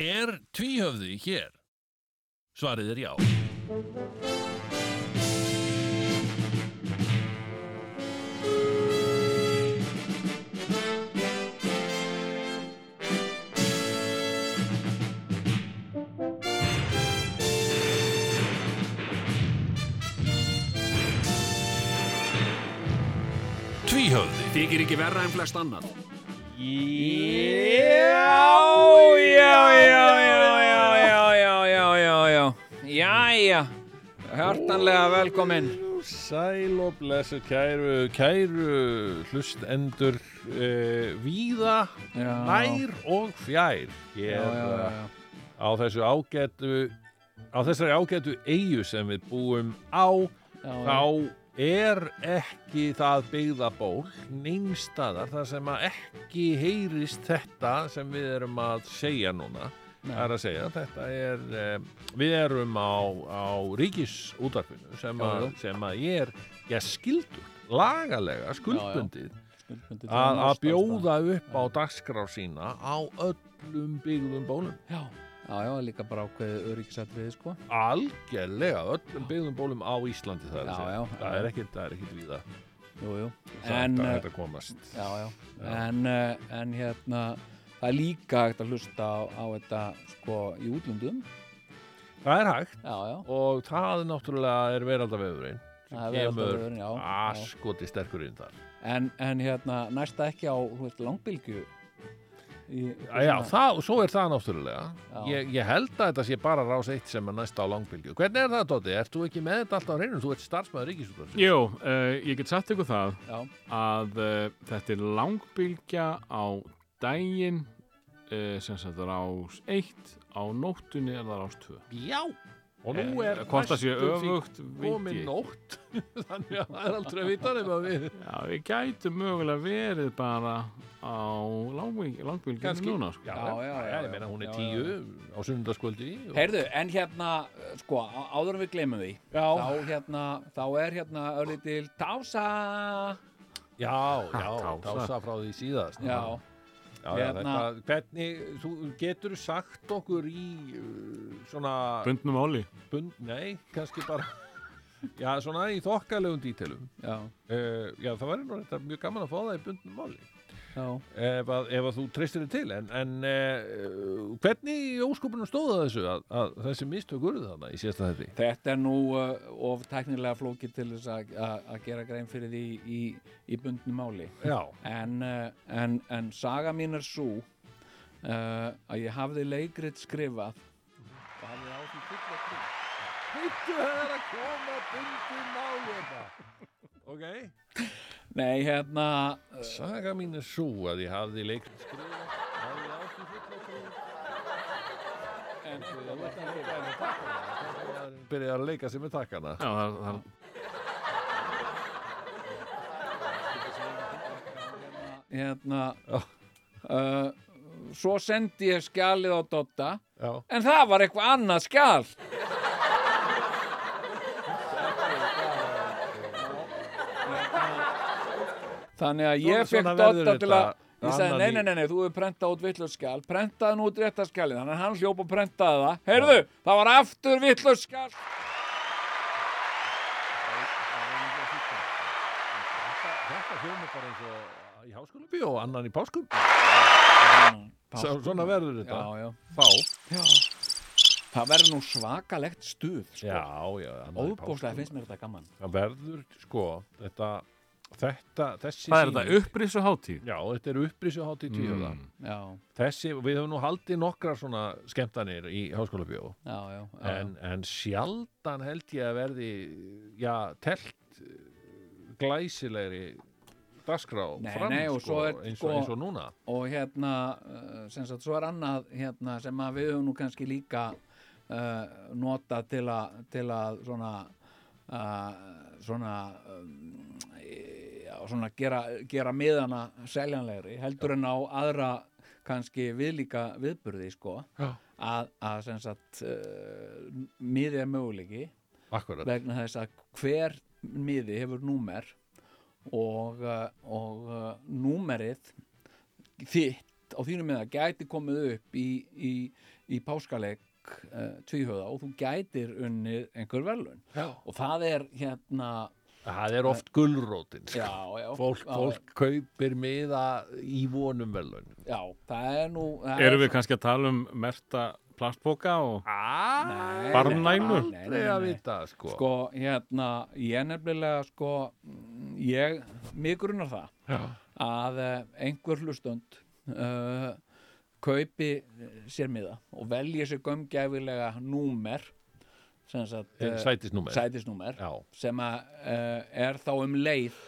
Er tvíhöfði hér? Svarið er já. Tvíhöfði. Þykir ekki verra en flest annar. Já, já, já, já, já, já, já, já, já, jæja, hjartanlega velkomin. Sæl og blessu kæru, kæru hlustendur uh, víða, nær og fjær. Hér uh, á þessu ágætu, á þessari ágætu eigu sem við búum á, já. þá er ekki það byggðaból neinstaðar þar sem að ekki heyrist þetta sem við erum að segja núna. Er að segja, þetta er, um, við erum á, á ríkisútarfinu sem, sem að ég er, ég skildur, lagalega, skuldbundið, að, bjóða upp á dagskrár sína á öllum byggðum bólum. Já, já, já, líka bara ákveðið öryggisatriði, sko. Algjörlega, öllum byggðum bólum á Íslandi það er Já, já, það er ekkit, það er ekkit víða. Jú, jú. Það En, er eh, hægt að komast. Já, já. En, uh, en hérna, það er líka hægt að hlusta á, á þetta, sko, í útlöndum. Það er hægt Já, og það náttúrulega er veraldaveðurinn Það er sem kemur askoti sterkur inn þar. En, en hérna, næsta ekki á, langbylgju. Í, Já, það, svo er það náttúrulega. Ég, ég held að þetta sé bara rás eitt sem er næst á langbylgju. Hvernig er það, Dóti? Ert þú ekki með þetta alltaf á reynum? Þú ert starfsmæður ríkisútvarfs. Jú, uh, ég get sagt ykkur það Já, að uh, þetta er langbylgja á daginn uh, sem sagt rás 1 á nóttunni er það rás 2 Já! Og nú er Eh, sé næstum því ég. nótt. Þannig að það er aldrei að vita nema við. Já, við gætum mögulega verið bara á Kannski. núna sko. Já, Já, já, já, ég meina hún er já, tíu á sunnundaskvöldi. og- Heyrðu, en hérna, uh, sko, áður en við glemum því, Já, þá hérna, þá er hérna örlítil tása. já, já, Tása. tása frá því síðast. Já, Já, já, Hérna- þetta, hvernig, þú getur sagt okkur í uh, svona bundnum áli bund, nei, kannski bara já, svona í þokkalegum dítelum já, uh, já, það væri nú þetta mjög gaman að fá það í bundnum máli. já. Ef að, ef að þú treystir þig til en, en uh, hvernig í óskopunum stóða þessu að, að þessi mistök urðu þarna í síðasta þetta Þetta er nú uh, of teknilega flókið til þess að- að að gera grein fyrir því í, í bundnu máli. En, uh, en, en saga mín er svo uh, að ég hafði leikrit skrifað. Og hafði á því fulla trú. heitu það er að koma bundum máli þetta ok Nei, hérna, uh, saga mín er svo að ég hafði leikt byrjaði að leika sig með takkana. Já, það, það, hérna, uh, svo sendi ég skjalið á Dotta já, en það var eitthvað annað skjal. Þannig að ég fekk Dotta til að Ég sagði, nei, nei, nei, nei, þú hefur prentað út vitlaust skjal, prentaði nú út rétta skjalið, þannig að hann hljóp og prentaði það. Heyrðu, það var aftur vitlaust skjal. Þetta hljómar bara eins og í háskóla bíó og annan í. Svo, svona verður þetta. Já, já. Þá. já. Það verður nú svakalegt stuð, sko. Já, já. Óbúslega finnst mér þetta gaman. Það verður, sko, þetta, þetta, þessi það er þetta upprisu hátíð Já, þetta er upprisu hátt í tvíhjóða. Mm. Já, Þessi, við höfum nú haldið nokkrar svona skemmtanir í háskóla bíó. já, já. já. En, en sjaldan held ég að verði, já, telt eh, glæsilegri dagskrá Nei, fram, nei, og sko, er, eins, sko- og, eins og núna. og hérna uh, sem sagt, svo er annað hérna, sem að við höfum nú kannski líka uh, nota til að til að svona uh, svona um, svona gera, gera miðana seljanlegri, heldur en á aðra kannski viðlíka viðburði sko, Já. að, að sem sagt uh, miði er möguleiki Akkurat. vegna þess að hver miði hefur númer og, uh, og uh, númerið þitt á þínum með það gæti komið upp í, í, í páskaleik uh, tvíhöða og þú gætir unnið einhver verðlun Já. og það er hérna Það er oft gullrótin sko. já, já, fólk, já, fólk kaupir miða í vonum velun já, það er nú það Erum er við kannski að tala um merta plastboka og Barnælu? Nei, nei, aldrei nei, að nei. vita sko, sko, hérna, ég nefnilega sko, ég mig grunar það Já. að eh, einhver hlustund uh, kaupi sér miða og velji sér gömgæfilega númer Sætisnúmer. sætisnúmer Já, sem að uh, er þá um leið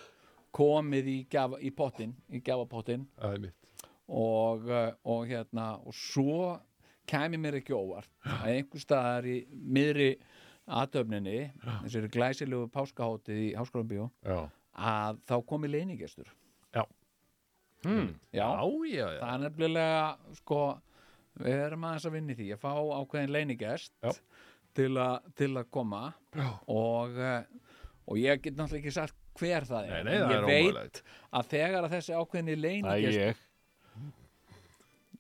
komið í, gjafa, í pottin í mitt. Og, uh, og hérna og svo kæmi mér ekki óvart að einhver staðar í miðri aðtöfninni þessari glæsilegu páskahótið í Háskólambíó Já, að þá komi leinigestur hmm. já, já, já, já. það er nefnilega sko, við erum aðeins að vinna í því að fá ákveðin leinigest Já. Til, a, til að koma og, eh, og ég get náttúrulega ekki sagt hver það er. Nei, nei, það ég er veit ómögulegt. að þegar að þessi ákveðni leinigestur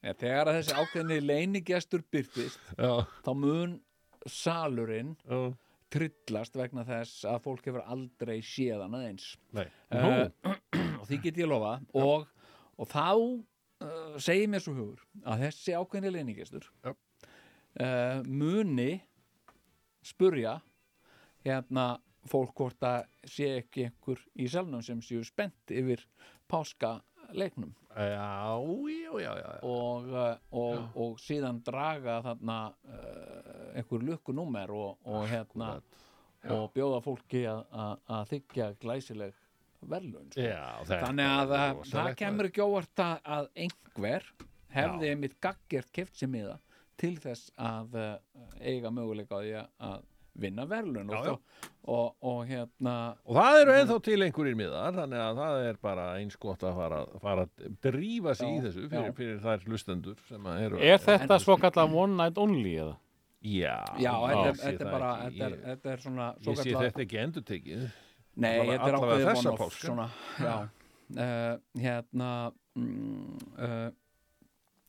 ja, þegar að þessi ákveðni leinigestur byrtist Já, þá mun salurinn já, trillast vegna þess að fólk hefur aldrei séð hann aðeins nei. Uh, og því get ég lofa og, og þá uh, segir mér svo hugur að þessi ákveðni leiningestur Já. uh, muni spurja hérna fólk hvort að sé ekki einhver í salnum sem séu spennt yfir páskaleiknum Já, já, já, já, já. og, uh, og, og síðan draga þarna uh, einhver lukkunúmer og, og hérna og bjóða fólki að- þykja glæsileg verðlun sko. Já, þannig að það, það kemur ekki óvart að, einhver hefði einmitt gaggert keft sem miða til þess að uh, eiga möguleika á því að- vinna verðlun og, og, og hérna Og það eru ennþá til einhverjir miðar, þannig að það er bara eins gott að fara, fara að drífa sig í Já, þessu fyrir, fyrir þær hlustendur sem að eru Er þetta svo kallar one night only eða? Já, já, þetta, er, er bara er, Ég, þetta er svona ég sé svokallað- þetta ekki endur tekið Nei, þetta er ákveðið one-off páska. svona, já. Uh, hérna mm, uh,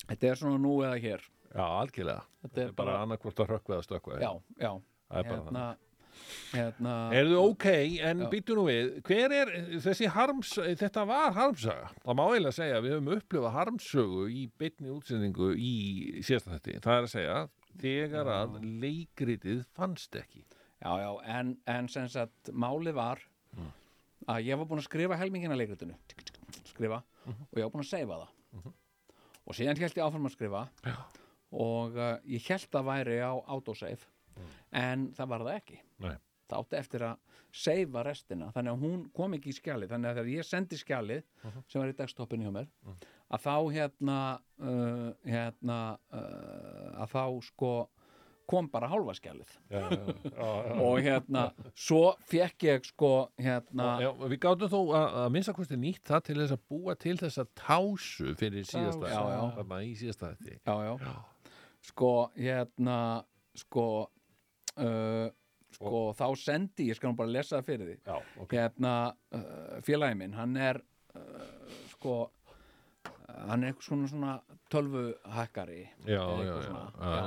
þetta er svona nú eða hér Já, algjörlega. Þetta Það er bara annarkvort að hrökkva eða stökkva já, já, Það er bara hérna hérna, Erðu ok, en Já. býtu nú við, hver er þessi harms, þetta var harmsaga. Það má eiginlega segja að við höfum upplifað harmsögu í beinni útsendingu í þetta. Það er að segja, þegar að leikritið fannst ekki. já, já, en, en sem sagt málið var að ég var búinn að skrifa helmingina leikritinu. Skrifa, og ég var búinn að seifa það. Og síðan held ég áfram að skrifa. Já. Og uh, ég held að væri á autosave en það var það ekki. Nei. það átti eftir að seifa restina. Þannig að hún kom ekki í skjalið. Þannig að þegar ég sendi skjalið sem var í dagstoppinu hjá mér að þá hérna, uh, hérna uh, að þá sko kom bara hálfa skjalið. Já, já, já, og hérna svo fekk ég sko hérna við gátum þó að, að minnsta kosti nýtt það til þess að búa til þessa tásu fyrir síðasta, í síðasta þetta. já, já. Sko hérna sko uh, sko þá sendi ég skal bara lesa það fyrir því Já, ok. hérna uh, félagi minn hann er uh, sko hann er eitthvað svona, svona tölvuhakkari Já, já, svona, já.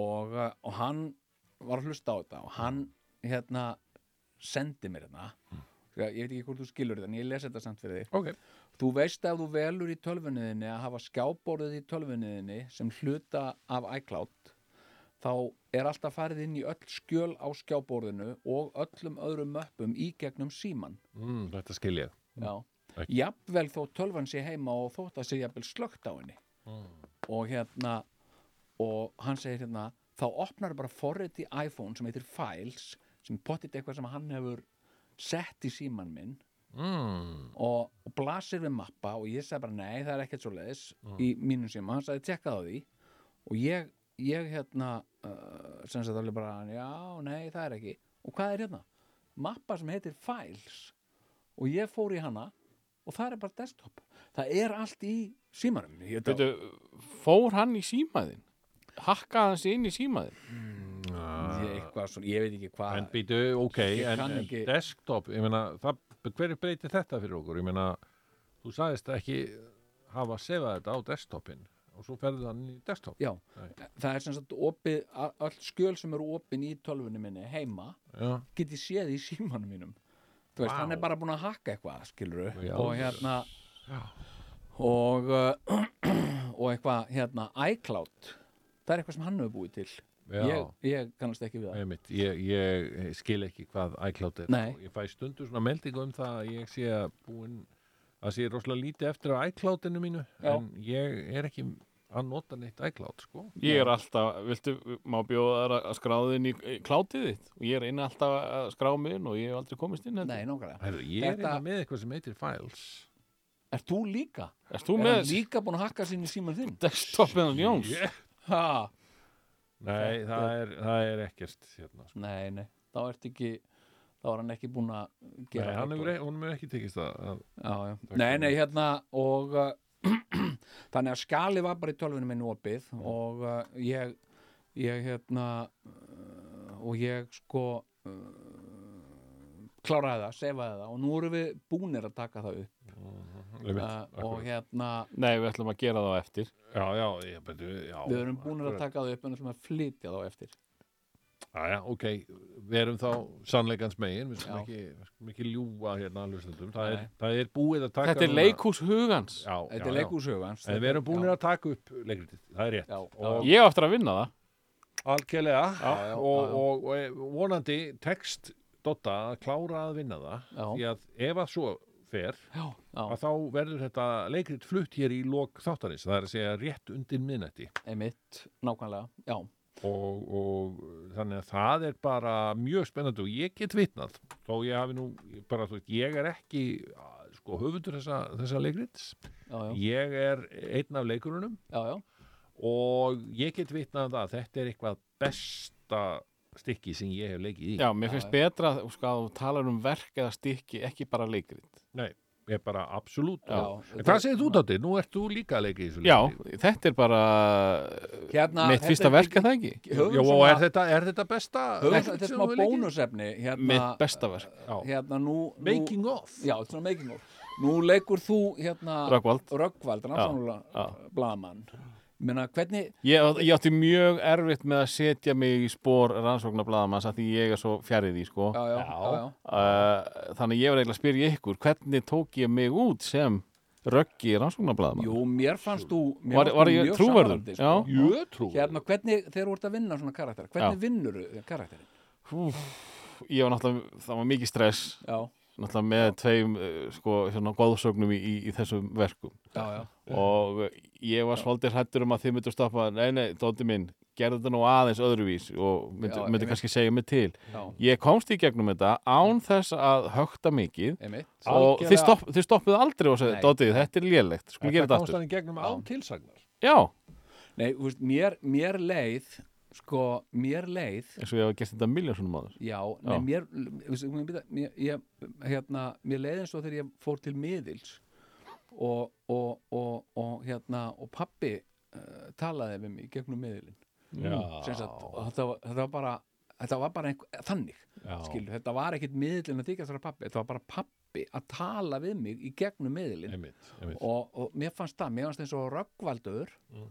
Og, uh, og hann var að hlusta á þetta og hann hérna sendi mér hérna Sko, ég veit ekki hvort þú skilur þetta en ég les þetta samt fyrir þig Ok. Þú veist ef þú velur í tölvunniðinni að hafa skjáborðið í tölvunniðinni sem hluta af iCloud þá er alltaf farið inn í öll skjöl á skjáborðinu og öllum öðrum möppum í gegnum síman Mm, þetta skil ég. Já, Ekki. jafnvel þó tölvan sé heima og þótt að sé jafnvel slögt á henni. Og hérna og hann segir hérna þá opnar bara forrið í iPhone sem heitir Files sem pottit eitthvað sem hann hefur sett í síman minn Mm. og, og blasir við mappa og ég sagði bara nei, það er ekkert svo leiðis í mínum síma, hann sagði tjekkað á því og ég, ég hérna uh, sem sagt alveg bara, já, nei, það er ekki og hvað er hérna? Mappa sem heitir Files og ég fór í hana og það er bara desktop það er allt í símanum ég, Veitu, fór hann í símaðinn? Hakkaði hann sig inn í símaðinn? ég, eitthvað svona, ég veit ekki hvað En býtu, ok, Ég en, en ekki- desktop, ég meina, það, hver breytir þetta fyrir okkur? Ég meina, þú sagðist ekki hafa sefað þetta á desktopin og svo ferðu hann í desktop já, Nei. það er sem sagt opið a- öll skjöl sem eru opin í tölvunni minni heima, get ég séð í símanum mínum þú veist, Vá. hann er bara búin að hakka eitthvað skilur Já. og hérna já, og uh, og eitthvað hérna iCloud það er eitthvað sem hann hefur búið til. Ég, ég kannast ekki við það Einmitt, ég, ég skil ekki hvað iCloud er Nei. ég fæ stundu svona meldingu um það að ég sé að búin að sé rosalega lítið eftir á iCloudinu mínu Já. en ég er ekki að nota neitt iCloud sko. Ég er alltaf, viltu, má bjóða þær að skráða inn í klátið þitt og ég er inn alltaf að skrá mig inn og ég hef aldrei komist inn nei, nákvæmlega Herðu, ég er Þetta- einnig með eitthvað sem heitir Files Er þú líka? Erst þú er með hann líka búin að hakka í síman þinn? desktopið hans Jóns? yeah. Ha, Nei, Þetta það er, það er ekkert hérna, sko. nei, nei, þá ert ekki þá er hann ekki búin að Nei, gera hann það. hefur, e- hefur ekki tekist það að, já, já. Nei, nei, hérna og uh, þannig að skali var bara í tölvunum minn opið og uh, ég ég hérna uh, og ég sko uh, kláraði það, sefaði það og nú erum við búnir að taka það upp Einmitt, uh, og hérna Nei, við ætlum að gera það á eftir. Já, já, ég betur já, við erum búnir að taka það upp en að flytja það á eftir. Já, já, ok, við erum þá sannleikans megin, við skulum Já. ekki, við ekki ljúga hérna það er, það er búið að taka Þetta er núna- leikhús hugans. Já, Þetta já, er já. leikúshugans En við erum búinir að taka upp leikritið, það er rétt. Já, og Ég á eftir að vinna það. Algjörlega. Já, já, og, já, já. Og, og vonandi tekst Dotta að klára að vinna það. Já. því að ef að svo fer Já, já, að þá verður þetta leikrit flutt hér í lok þáttarins, það er að segja rétt undir miðnætti. Einmitt, nákvæmlega Já, og, og þannig að það er bara mjög spennandi og ég get vitnað þó ég hafi nú bara, þú veist, ég er ekki sko höfundur þessa, þessa leikrits. Já, já, ég er einn af leikurunum já, já. og ég get vitnað að þetta er eitthvað besta stykki sem ég hef leikið í. Já, mér finnst betra sko, að þú talar um verk eða stykki ekki bara leikrit Nei, ég er bara absolutt Já, En hvað segir þú Dótti? Nú ert þú líka að leika í þessu Já, leikrit. þetta er bara Hérna, mitt þetta fyrsta er verk er það ekki Höfum Jó, og svona- er þetta, er þetta besta höfum leikrit þetta er sem smá þú hefur leikið? bónusefni hérna, Mitt besta verk Já. hérna nú, nú Making of já, þetta er svona making of nú leikur þú hérna Röggvald Röggvald, já. rannsóknulega blaðmann Menna, hvernig, Ég, ég átti mjög erfitt með að setja mig í spór rannsóknar blaðamanns að því ég er svo fjarið því sko. já, já, Já. já, já. uh, þannig ég var eiginlega að spyrja ykkur hvernig tók ég mig út sem röggi rannsóknar blaðamann Jú, mér fannst þú mér Var- var ég Já. sko. Jötrú Hérna, hvernig, þú ert að vinna svona karakter hvernig Já. vinnur karakterin? ég var náttúrulega, það var mikið stress Já, náttúrulega með tveim uh, sko, svona góðsögnum í, í, í þessum verkum. Já, já, og ég var svolítið hrættur um að þið myndu stoppa, nei, nei, Dóti minn gerðu þetta nú aðeins öðruvís og myndi, Já, myndi einmitt. kannski segja mig til. Já, ég komst í gegnum þetta án þess að högta mikið einmitt. og þið, stopp, þið stoppuðu aldrei og segðu, Nei. Dóti, þetta er lélegt, gera Þetta komst í gegnum án tilsagnar. Já, Nei, þú veist, mér, mér leið sko, mér leið eins og ég hef gert þetta miljónsunum áður Já, nei, Já. mér, mér, ég, hérna, mér leið eins og þegar ég fór til miðils og, og, og, og hérna, og pappi uh, talaði við mig gegnum miðilin þetta, var- þetta var bara þetta var bara einhver, þannig skilur, þetta var ekkit miðilin að þykast þessara pappi þetta var bara pappi að tala við mig í gegnum einmitt. og, og mér fannst það, mér fannst eins og Röggvaldur Mm.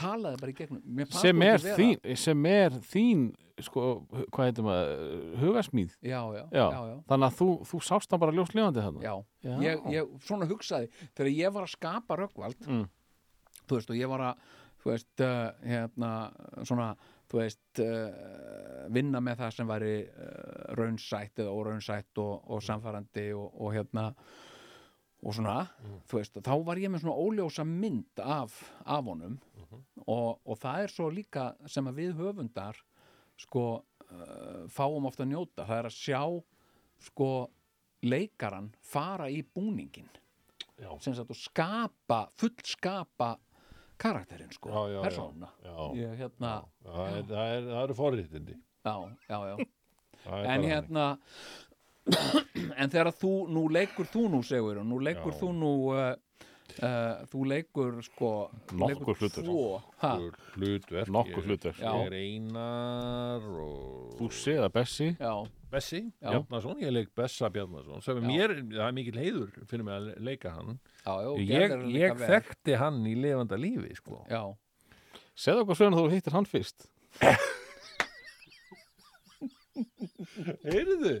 Talaði bara í gegnum sem er þín sem er þín sko, hvað heitir maður, hugasmíð já, já, Já. þannig að þú, þú sást hann bara já. Já. Ég, ég svona hugsaði þegar ég var að skapa Röggvald Mm. þú veist, og ég var að þú veist, uh, hérna svona, þú veist uh, vinna með það sem væri uh, raunsætt eða óraunsætt og, og samfærandi og, og hérna og svona, þú veist, þá var ég með svona óljósa mynd af, af honum og, og það er svo líka sem að við höfundar sko uh, fáum ofta að njóta, það er að sjá sko leikaran fara í búningin Já. sem sagt og skapa, fullskapa karakterinn sko, ég hérna, Það, er, það, er, það eru forréttindi. Já, já, já. En hérna en þegar þú, nú leikur þú nú segur, nú leikur Já. þú nú uh, uh, þú leikur sko Nokkur hlutverk. Nokkur hlutverk. Ég er Einar og Bússi eða Bessi? Já, Bessi? Já. Bjarnason, ég leik Bessa Bjarnason. Sem er mér, það er mikill heiður fyrir mig að leika hann. Já, já, ég, ég þekkti hann í lifanda lífi sko. Já, Segðu okkur söguna þú hittir hann fyrst. Heyrðu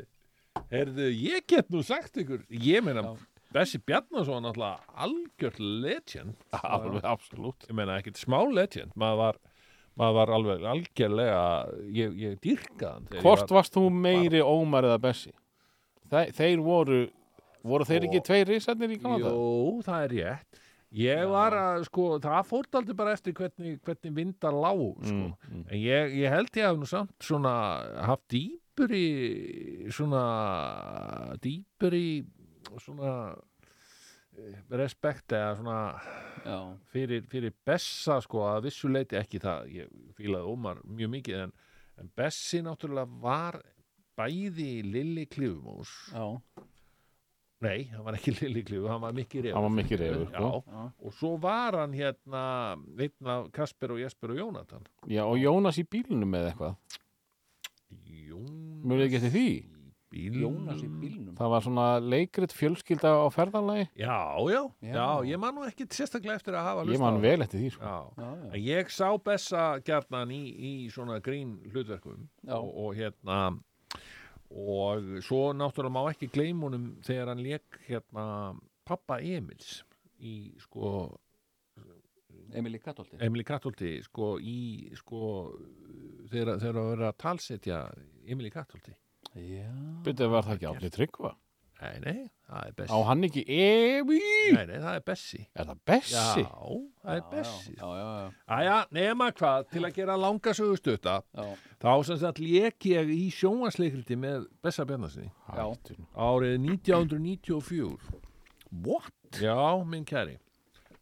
heyrðu, ég get nú sagt ykkur ég meina, Já. Bessi Bjarnason náttúrulega algjört legend Alveg, absolutt ég meina ekkert smá legend maður var, maður var alveg algjörlega ég, ég ég Hvort var, varst þú meiri Ómar eða Bessi? Þe þeir voru Voru þeir ekki Og- tveir risarnir í Kanada? Jú, það er rétt Ég var að, sko, það fórt aldrei bara eftir hvernig, hvernig vindar lág, sko. Mm, mm. En ég, ég held ég haf nú samt svona haft dýpuri, svona, dýpuri, svona, eh, respekt eða svona fyrir, fyrir Bessa, sko, að vissu leiti ekki það, ég fílaði Ómar mjög mikið, en, en Bessi náttúrulega var bæði Lilli Klifumús, já, nei, hann var ekki Lilli Klifumús, hann var Mikki Refur. Hann var Mikki Refur, Já, sko. já, og svo var hann hérna einn af Kasper og Jesper og Jónatan. Já, og Jónas í bílunum með eitthvað. Jónas Mjög ekki eftir því bílnum. Jónas í bílnum. Það var svona leikrit fjölskylda á ferðalagi. Já, já, já, Já. ég man nú ekki sérstaklega eftir að hafa Ég man vel eftir því sko. já. Já, ég sá Bessa gjarnan í, í svona grín hlutverkum og, og hérna og svo náttúrulega má ekki gleymunum þegar hann lék hérna pappa Emils í sko Emilí Katolti Emily Kattolti sko í sko þegar þegar að vera að talsetja Emily Kattolti Já, Byrjuð var það ekki átni tryggva? Nei, nei, það er Á Bessi hann ekki Evi nei, nei, það er Bessi. Er það Bessi? já, það er Bessi. Æja, nema hvað, til að gera langa sögustutta já, þá sem sagt lék ég í sjónvarsleikriti með Bessa Bjarnasinni árið 1994 What? já, minn kæri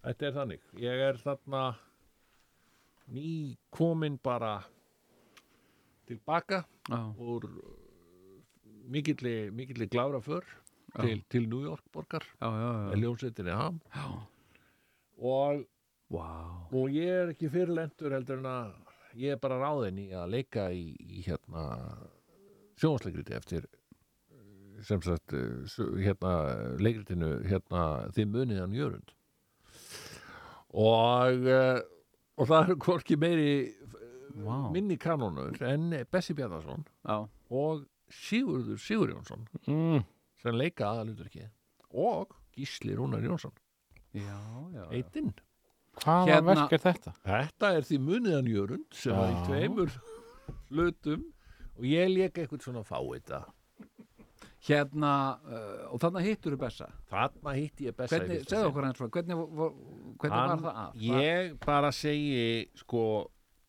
þetta er þannig, ég er þarna ný komin bara tilbaka úr mikilli, mikilli glára för til, til New York borgar já. með ljónsettinni ham og, Vá. og ég er ekki fyrirlendur heldur en að ég er bara ráðin í að leika í, í hérna sjónvarsleikriti eftir sem sagt s- hérna leikritinu hérna þið muniðan Jörund og uh, og það eru hvorki meiri Vá. minni kanónur en Bessi Bjarnason og Sigurður Sigurjónsson Mm. sem leika aðaluturki og Gísli Rúnar Jónsson já, já, já. eitinn Hvaða Hérna- verk er þetta? Þetta er því muniðan Jörund sem var í tveimur hlutum og ég leik eitthvað svona fáita Hérna, uh, og þannig hittur þú Bessa þarna hitti ég Bessa Hvernig, fyrsta segðu sinn. okkur eins og hvernig, vo- hvernig Hann- var það að? Ég bara segi sko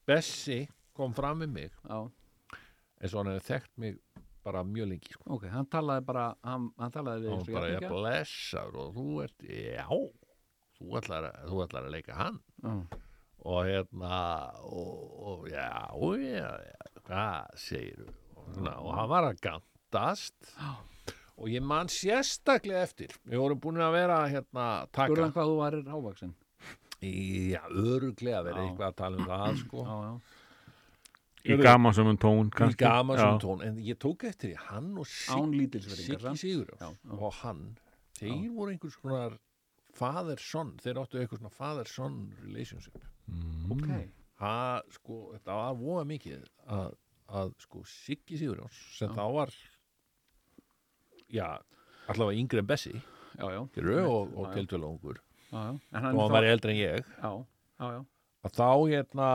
Bessi kom fram með mig Já, eins og hann hefði þekkt mig bara mjög lengi sko. ok, hann talaði bara hann, hann talaði og og bara ég blessar og þú ert, já þú ætlar, þú ætlar að leika hann. Já, og hérna og, og já, já, já hvað segir og, svona, og hann var að gandast og ég man sérstaklega eftir við vorum búin að vera hérna taka hann hvað þú varir hávaksin já, öruglega verið eitthvað að tala um það sko. Já, já, Í gamansömmun tón í kannski. Já. sem tón. En ég tók eftir því hann og Siggi já. og hann þeir voru einhvers konar father-son, þeir áttu eitthvað svona father-son relationship. Ok, ha, sko, þetta var voða mikið að, að sko Siggi Sigurjóns sem Já. þá var já, allavega yngri en Bessi. Já, já. Skilurðu, og, og tiltölu ungur. Já, já, en og hann hann var eldri en ég. Já, já, já. Að þá hérna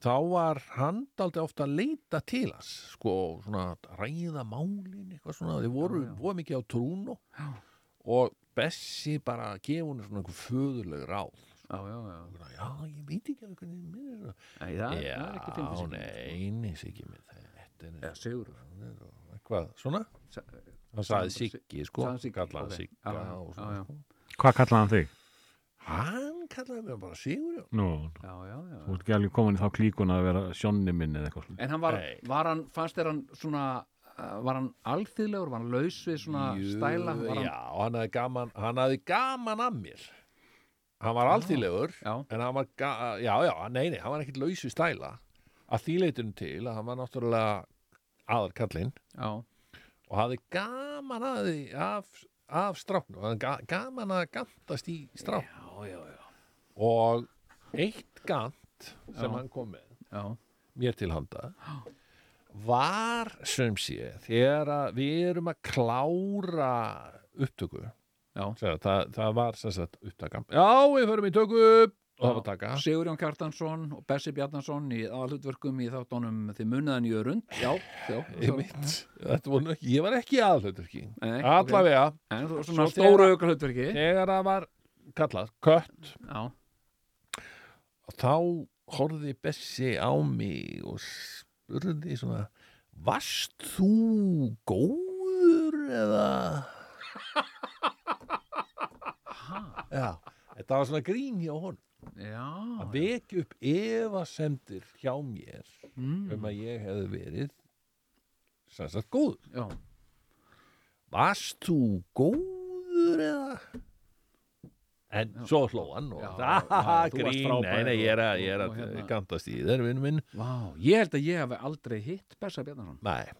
þá var hann daldi ofta að leita til hans sko, svona að ræða málin eitthvað svona, þeir voru Já, já. voða mikið á trúnu Já. og Bessi bara að gefa hún svona einhver föðurleg ráð. Já, já, já. Já, ég veit ekki alveg hvernig mér er það Nei, það, já, það er ekki fyndið sig nei, nei, Siggi minn þetta er Já, Sigur eitthvað, svona? Hann sagði Siggi, sko, Siggi, kallaði Já, já, já, já. sko. Hvað kallaði hann þig? Hann kallaði mér bara Sigurjón. Nú, Já, já, já þú ert ekki alveg komin í þá klíkuna að vera sjónni minn eða eitthvað svona. En hann var, Nei. var hann, fannst þér hann svona uh, var hann alþýðlegur, var hann laus við svona Jú, stæla var hann, já, hann hafði gaman hann hafði gaman af mér. Hann var alþýðlegur já, en hann var, ga já, já, nei, nei, hann var ekkit laus við stæla. Að því leitinu til að hann var náttúrulega aðarkallinn já, og hafði gaman af, því, af, af stráknu það er ga gaman að gantast í strák já, já, og eitt gant sem hann kom með mér til handa var sem sé þegar við erum að klára upptöku. Segja, það, það var sem sagt upptaka já, við förum í var taka. Sigurjón Kjartansson og Bessi Bjarnason í aðhlutverkum í þáttunum þið muniðan í örund já, já, ég var ekki aðhlutverki Nei, allavega, þegar það var kallað kött. Já, þá horfði Bessi á mig og spurði svona varst þú góður eða? Já, þetta var svona grín hjá hon já að vekja upp efasemdir hjá mér mm, um að ég hefði verið sem sagt góður. Já, varst þú góður eða en svo hló hann og Já, já, grín, nei, nei, ég er að, ég er að hérna- gantast í þér, vinn minn. Vá, ég held að ég hef aldrei hitt Bessa Bjarnason. Nei,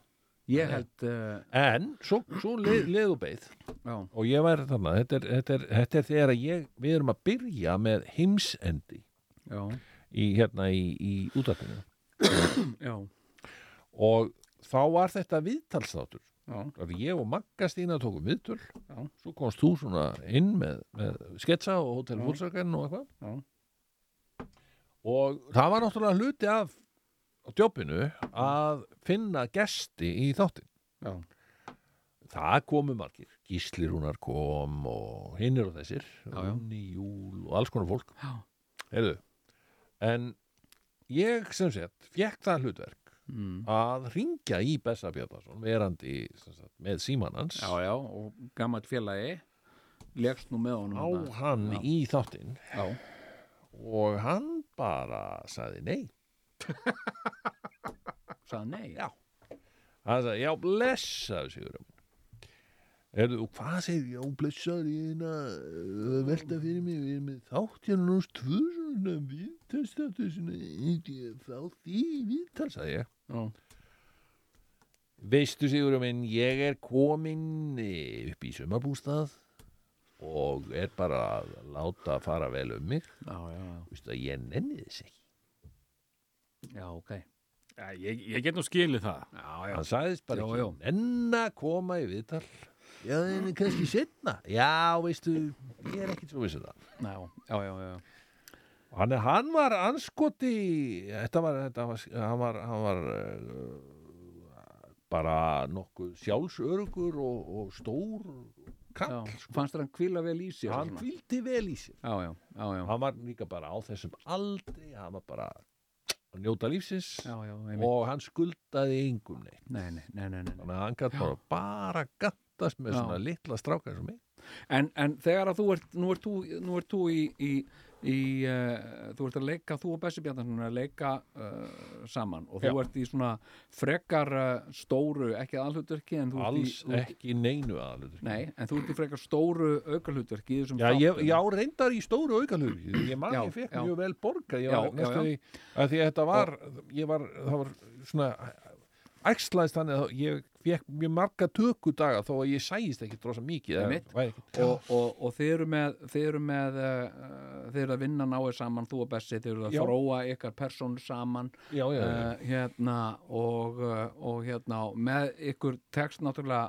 ég held uh, en svo, svo leð, leðu beið. Já, og ég væri þarna, þetta er, þetta er, þetta er þegar ég, við erum að byrja með heimsendi já, í, hérna í, í já, og þá var þetta viðtalsþáttur að ég og Magga Stína tókum viðtöl. Svo komst þú svona inn með, með sketsa og Hotel. Volkswagen og eitthvað. Og það var náttúrulega hluti af djópinu að finna gesti í þáttin já, það komu margir, Gísli Rúnar kom og hinnir og þessir. Rúni, Júl og alls konar fólk. Heyrðu, en ég sem sett fekk það hlutverk Mm. að ringja í Bessa Bjarnason verandi sagt, með síman hans já, já, og gammalt félagi legst nú með honum á þarna. hann Já. í þáttinn og hann bara sagði nei sagði nei Já. hann sagði já blessaðu Sigurum Erðu, og hvað segir, já, blessaður, ég hérna að velta fyrir mig, við erum með þátt hérna náttúrulega tvö svona viðtalstáttu, svona, fá því viðtal, sagði ég. Já, Veistu, Sigurum minn, ég er kominn eh, upp í sumarbústað og er bara að láta fara vel um mig. já, já, Veistu að ég nenni þess ekki. já, ok Já, ég, ég get nú skilið það já, já, Hann sagðist bara Já, ekki já. nenn að koma í viðtal. Já, en kannski setna. Já, veistu, ég er ekkit svo vissu það. já, já, já, já. Hann, hann var anskoti, þetta var, þetta var, hann var, hann var uh, bara nokkuð sjálfsörugur og, og stór kall. já. fannst þér hann kvíla vel í sér og Hann kvildi vel í sér. já, já, já, já, Hann var líka bara á þessum aldri, hann var bara að njóta lífsins já, já, og hann skuldaði yngum neitt. nei, nei, nei, nei, nei. Þannig að hann gætt bara, bara gattast með svona litla strákar sem mig. En, en þegar að þú ert, nú ert þú, nú ert þú í, í, í uh, þú ert að leika, þú og Bessi Bjarnarsson er að leika uh, saman og þú Já. ert í svona frekar uh, stóru, ekki aðhlutverki en þú ert Alls í, ekki neinu aðalutur. nei, en þú ert í frekar stóru þessum Já, ég, já, reyndar í stóru aukalur ég man ég fekk mjög vel borgað ég var já, já. því að því að þetta var ég var, það var svona æxlaðist þannig að ég fekk mjög marga tökudaga þó að ég sæist ekki drosa mikið og, og, og þið eru með þið eru með uh, þið eru að vinna náið saman, þú og Bessi þið eru að Já. þróa ykkar persónu saman já, já, já, uh, hérna og, uh, og hérna með ykkur tekst náttúrulega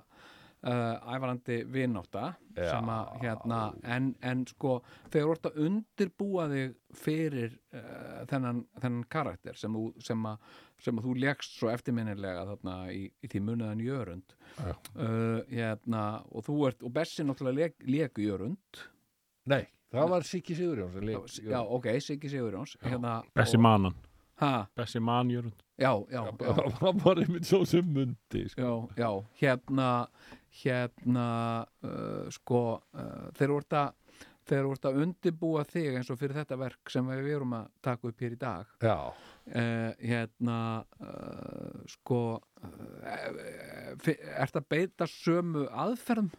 uh, ævarandi vinátta Já. sem að hérna en, en sko þegar þú ert að undirbúa þig fyrir uh, þennan, þennan karakter sem, sem, að, sem að þú leggst svo eftirminnilega þarna í, í því muniðan jörund Já. uh, hérna og þú ert og Bessi náttúrulega leku jörund nei, það var Siggi Sigurjón sem já, leik já, ok, Siggi Sigurjóns hérna, Bessi og- manan ha, Bessi manjörund já, já, já, það var einmitt svo sem mundi sko. já, já, hérna hérna uh, sko uh, þeir voru að þeir voru að undibúa þig eins og fyrir þetta verk sem við erum að taka upp hér í dag. Já, uh, hérna uh, sko uh, ert að beita sömu aðferðum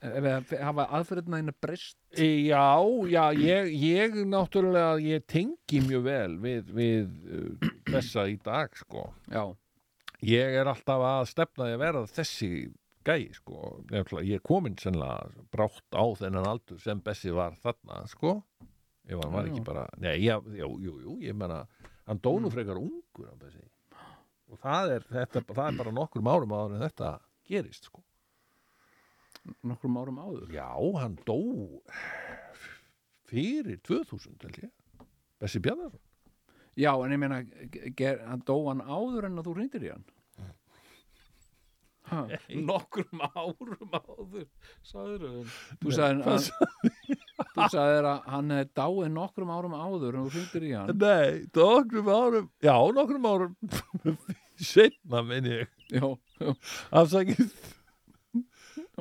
eða hafa aðferðina einu breyst já, já ég, ég náttúrulega ég tengi mjög vel við, við þessa í dag sko já, ég er alltaf að stefna að vera þessi gæi sko. Ég er komin sennilega brátt á þennan aldur sem Bessi var þarna sko. hann var Já. ekki bara nei, já, jú, jú, ég menna hann dó nú frekar ungur og það er, þetta, það er bara nokkur árum áður en þetta gerist sko. nokkrum árum áður? Já, hann dó fyrir 2000 held ég. Bessi Bjarnarsson Já, en ég meina, ger, hann dó hann áður en að þú reyndir í hann? ha, Nokkrum árum áður, sagður. Þú sagðir að, hann hefði dáið nokkrum árum áður en þú reyndir í hann. Nei, nokkrum árum Já, nokkrum árum Setna minn ég. Afsakið.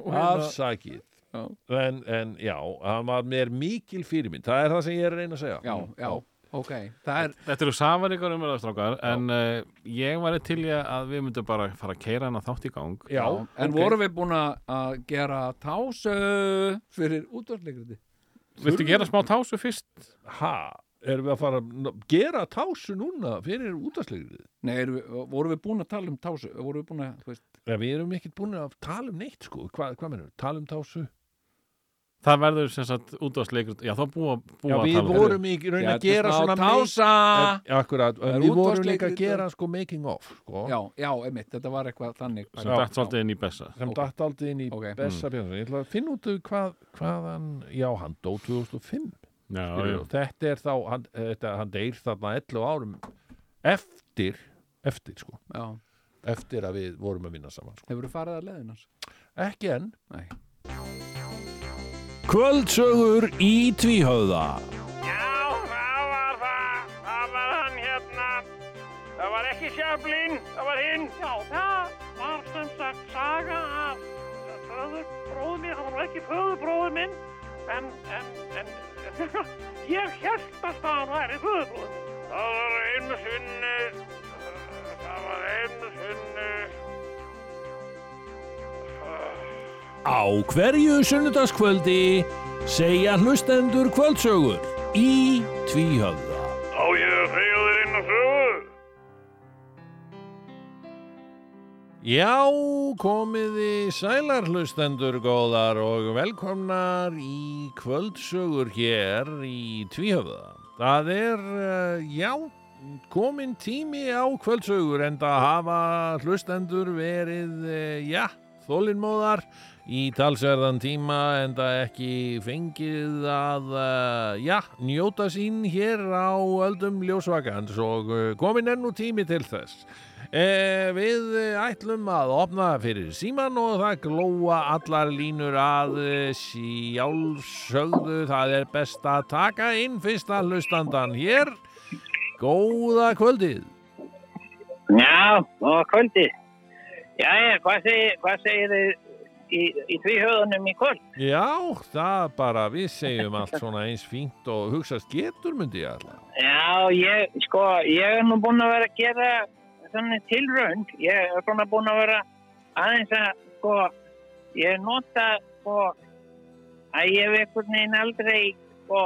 Og hérna- Afsakið. En, já, hann var mér mikil fyrirmynd. Það er það sem ég er að reyna að segja. Já, já, ok Það er, Þetta eru safaríkar umræðar, strákar, en uh, ég væri til í að við myndum bara fara að keira hana þátt í gang. Já, en ok. vorum við búin að gera tásu fyrir útvarsleikriti? Viltu gera smá tásu fyrst? Ha, erum við að fara að gera tásu núna fyrir útastlegrið Nei, erum við, vorum við búin að tala um tásu? Vorum við búin að, þú veist, ja, Við erum ekkert búin að tala um neitt sko Hvað, hvað mennum við? Tala um tásu? Það verður sem sagt útvarsleikur, já þá búa, búa Já, að við um vorum í raun að gera svona tása. Er við vorum líka að gera sko making of sko, Já, já, einmitt, þetta var eitthvað þannig sem dætt svolítið inn í bessa. sem ok. datt aldrei inn í Ok. Bessa Björnsson. Ég ætla að finna út af hvað, hvaðan Já, hann dó 2005 Já, já. þetta er þá hann, þetta, hann deyr þarna 11 árum eftir eftir sko, Já, eftir að við vorum að vinna saman sko. hefur þú farið að leiðinars? ekki enn. Nei Kvöldsögur í tvíhöða Já, það var það. Það var hann hérna. Það var ekki Sjöflin, það var hinn. Já, það var sem sagt saga af föðurbróður minn. Það var ekki föðurbróður minn, en, en, en, ég held að það væri föðurbróður minn. Það var einu sinni, það var einu sinni, Á hverju sunnudagskvöldi segja hlustendur kvöldsögur í tvíhöða á ég að segja þér inn á sögu. Já, komiði sælar hlustendur góðar og velkomnar í kvöldsögur hér í Tvíhöfða. Það er, eh, já, komin tími á kvöldsögur en það hafa hlustendur verið, eh, já, þólinnmóðar í talsverðan tíma en það ekki fengið að, eh, já, njóta sín hér á öldum ljósvakans og eh, komin er nú tími til þess. Eh, við ætlum að opna fyrir síman og það glóa allar línur að eh, sjálfsögðu. Það er best að taka inn fyrsta hlustandan hér. Góða kvöldið. Já, og kvöldi. Jæja, hvað segir, hvað segir þið í, í tvíhöðunum í kvöld? Já, það bara, við segjum allt svona eins fínt og hugsast getur myndi ég alltaf. Já, ég, sko, ég er nú búinn að vera að gera svona tilraund. Ég er svona búinn að vera aðeins að, sko, ég nota, sko, að ég hef einhvern veginn aldrei, sko,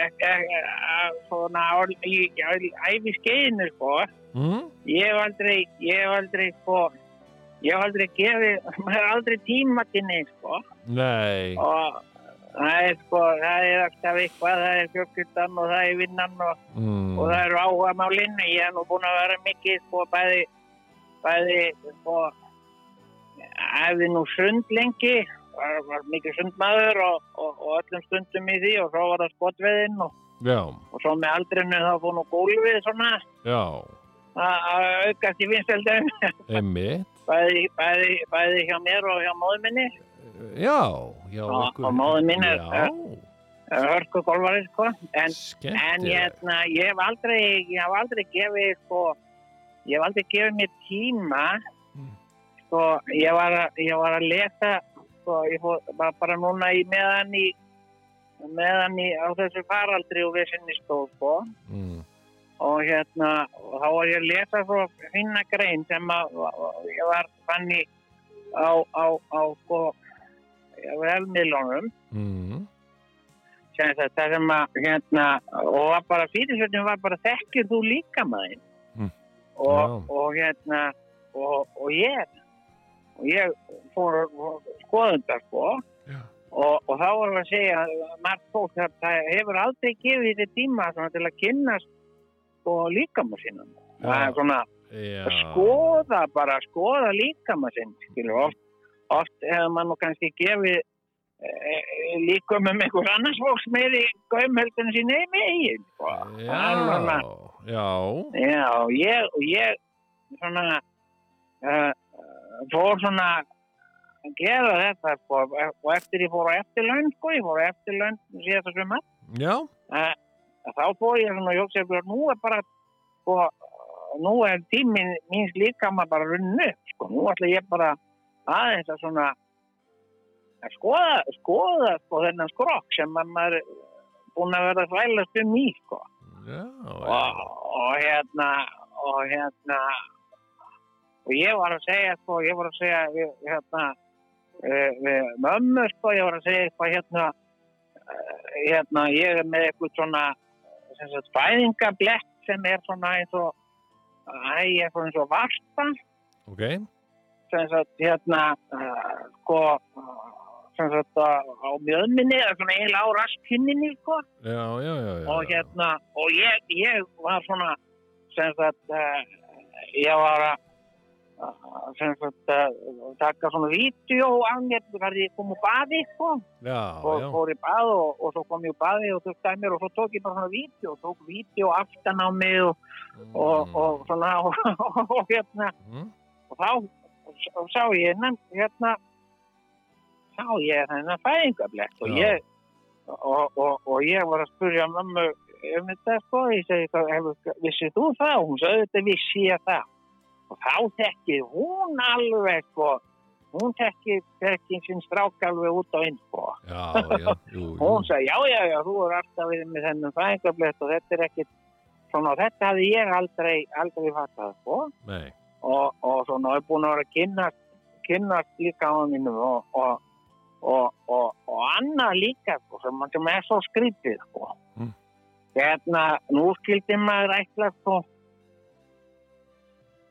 ek, að, svona, í, æfi skeiðinu, sko, Mm? ég hef aldrei, ég hef aldrei, sko, ég hef aldrei gefið, maður er aldrei tíma til neitt, sko, Nei, og það er, sko, það er alltaf eitthvað, það er fjölskyldan og það er vinnan og, mm. og það eru áhuga málinn, ég hef nú búin að vera mikið, sko, bæði, bæði, sko, hefði nú sund lengi, var, var mikið sundmaður og, og, og öllum stundum í því og svo var það skotveðinn og, svo með aldrinu þá fór nú gólfið svona. Að að aukast í vinsteldum. emmitt, bæði, bæði, bæði hjá mér og hjá móðu minni. Já, já, Og- og móðir mín er- hörku golfari sko. En, en hérna, ég hef aldrei ég hef aldrei gefið sko ég hef aldrei gefið mér tíma Mm. sko ég var ég var að lesa sko ég fór bara, bara núna í meðan í meðan í á þessu faraldri og vissinni stóð sko. Mm. Og hérna þá var ég að lesa svo finna grein sem að ég var fann í á, á, á sko velmiðlunum Mm. sem sagt, það sem að hérna, og var bara fyrirsöndum var bara þekkir þú líka maður Mm. og, og hérna og, og ég og ég fór skoðunda sko Já. og, og þá vorum við að segja margt fólk að það hefur aldrei gefið þetta tíma til að kynnast sko líkama sínum það er svona Já. að skoða bara, skoða líkama sinn oft, oft hefur mann kannski gefið e, líkum um einhver annars fólks meiri gaumhöldinu sín eigin megin Já, já, og ég, og ég svona uh, fór svona að gera þetta sko, og eftir ég fór á eftirlaun sko, ég fór á eftirlaun síðast að sumar. Já, uh, þá fór ég svona og jók sér nú er bara sko, nú er tíminn míns líka maður bara runnu sko, nú ætla ég bara aðeins að svona að skoða, skoða sko þennan skrokk sem maður búin að vera að þvælast um í sko. Já, og, og hérna og hérna og ég var að segja sko, ég var að segja hérna uh, við mömmu sko, ég var að segja eitthvað hérna uh, hérna, ég er með eitthvað svona sem sagt, fæðingablett sem er svona eins og æ, eitthvað eins og varpa. Ok, sem sagt, hérna uh, sko uh, sem sagt, á mjöðminni eða svona eiginlega á raspinninni sko. Já, já, já, já. og hérna og ég, ég var svona sem sagt uh, ég var að sagt uh, taka svona vídeo af mér þar ég kom úr baði sko Já, og já, fór í bað og, og svo kom ég úr baði og þurfti mér og svo tók ég bara svona vídeo og tók vídeo aftan á mig og, og, og svona og, hérna Mm. og þá sá ég hennan hérna sá ég og Já. ég og, og, og ég var að spurja mömmu um þetta sko, ég segi vissið þú það? Og hún sagði þetta vissi ég það og þá þekkið hún alveg sko. Hún þekkið þekkið sinn strák alveg út á inn sko. Hún sagði já já já þú er alltaf við með þennan fæðingablett og þetta er ekkit svona þetta hafði ég aldrei aldrei fattað sko. Og, og svona er búin að vera kynnast, kynnast líka á mínum og, og, og, annað líka sko, sem, sem er svo skrítið sko. Mm. hérna nú skildi maður ætla sko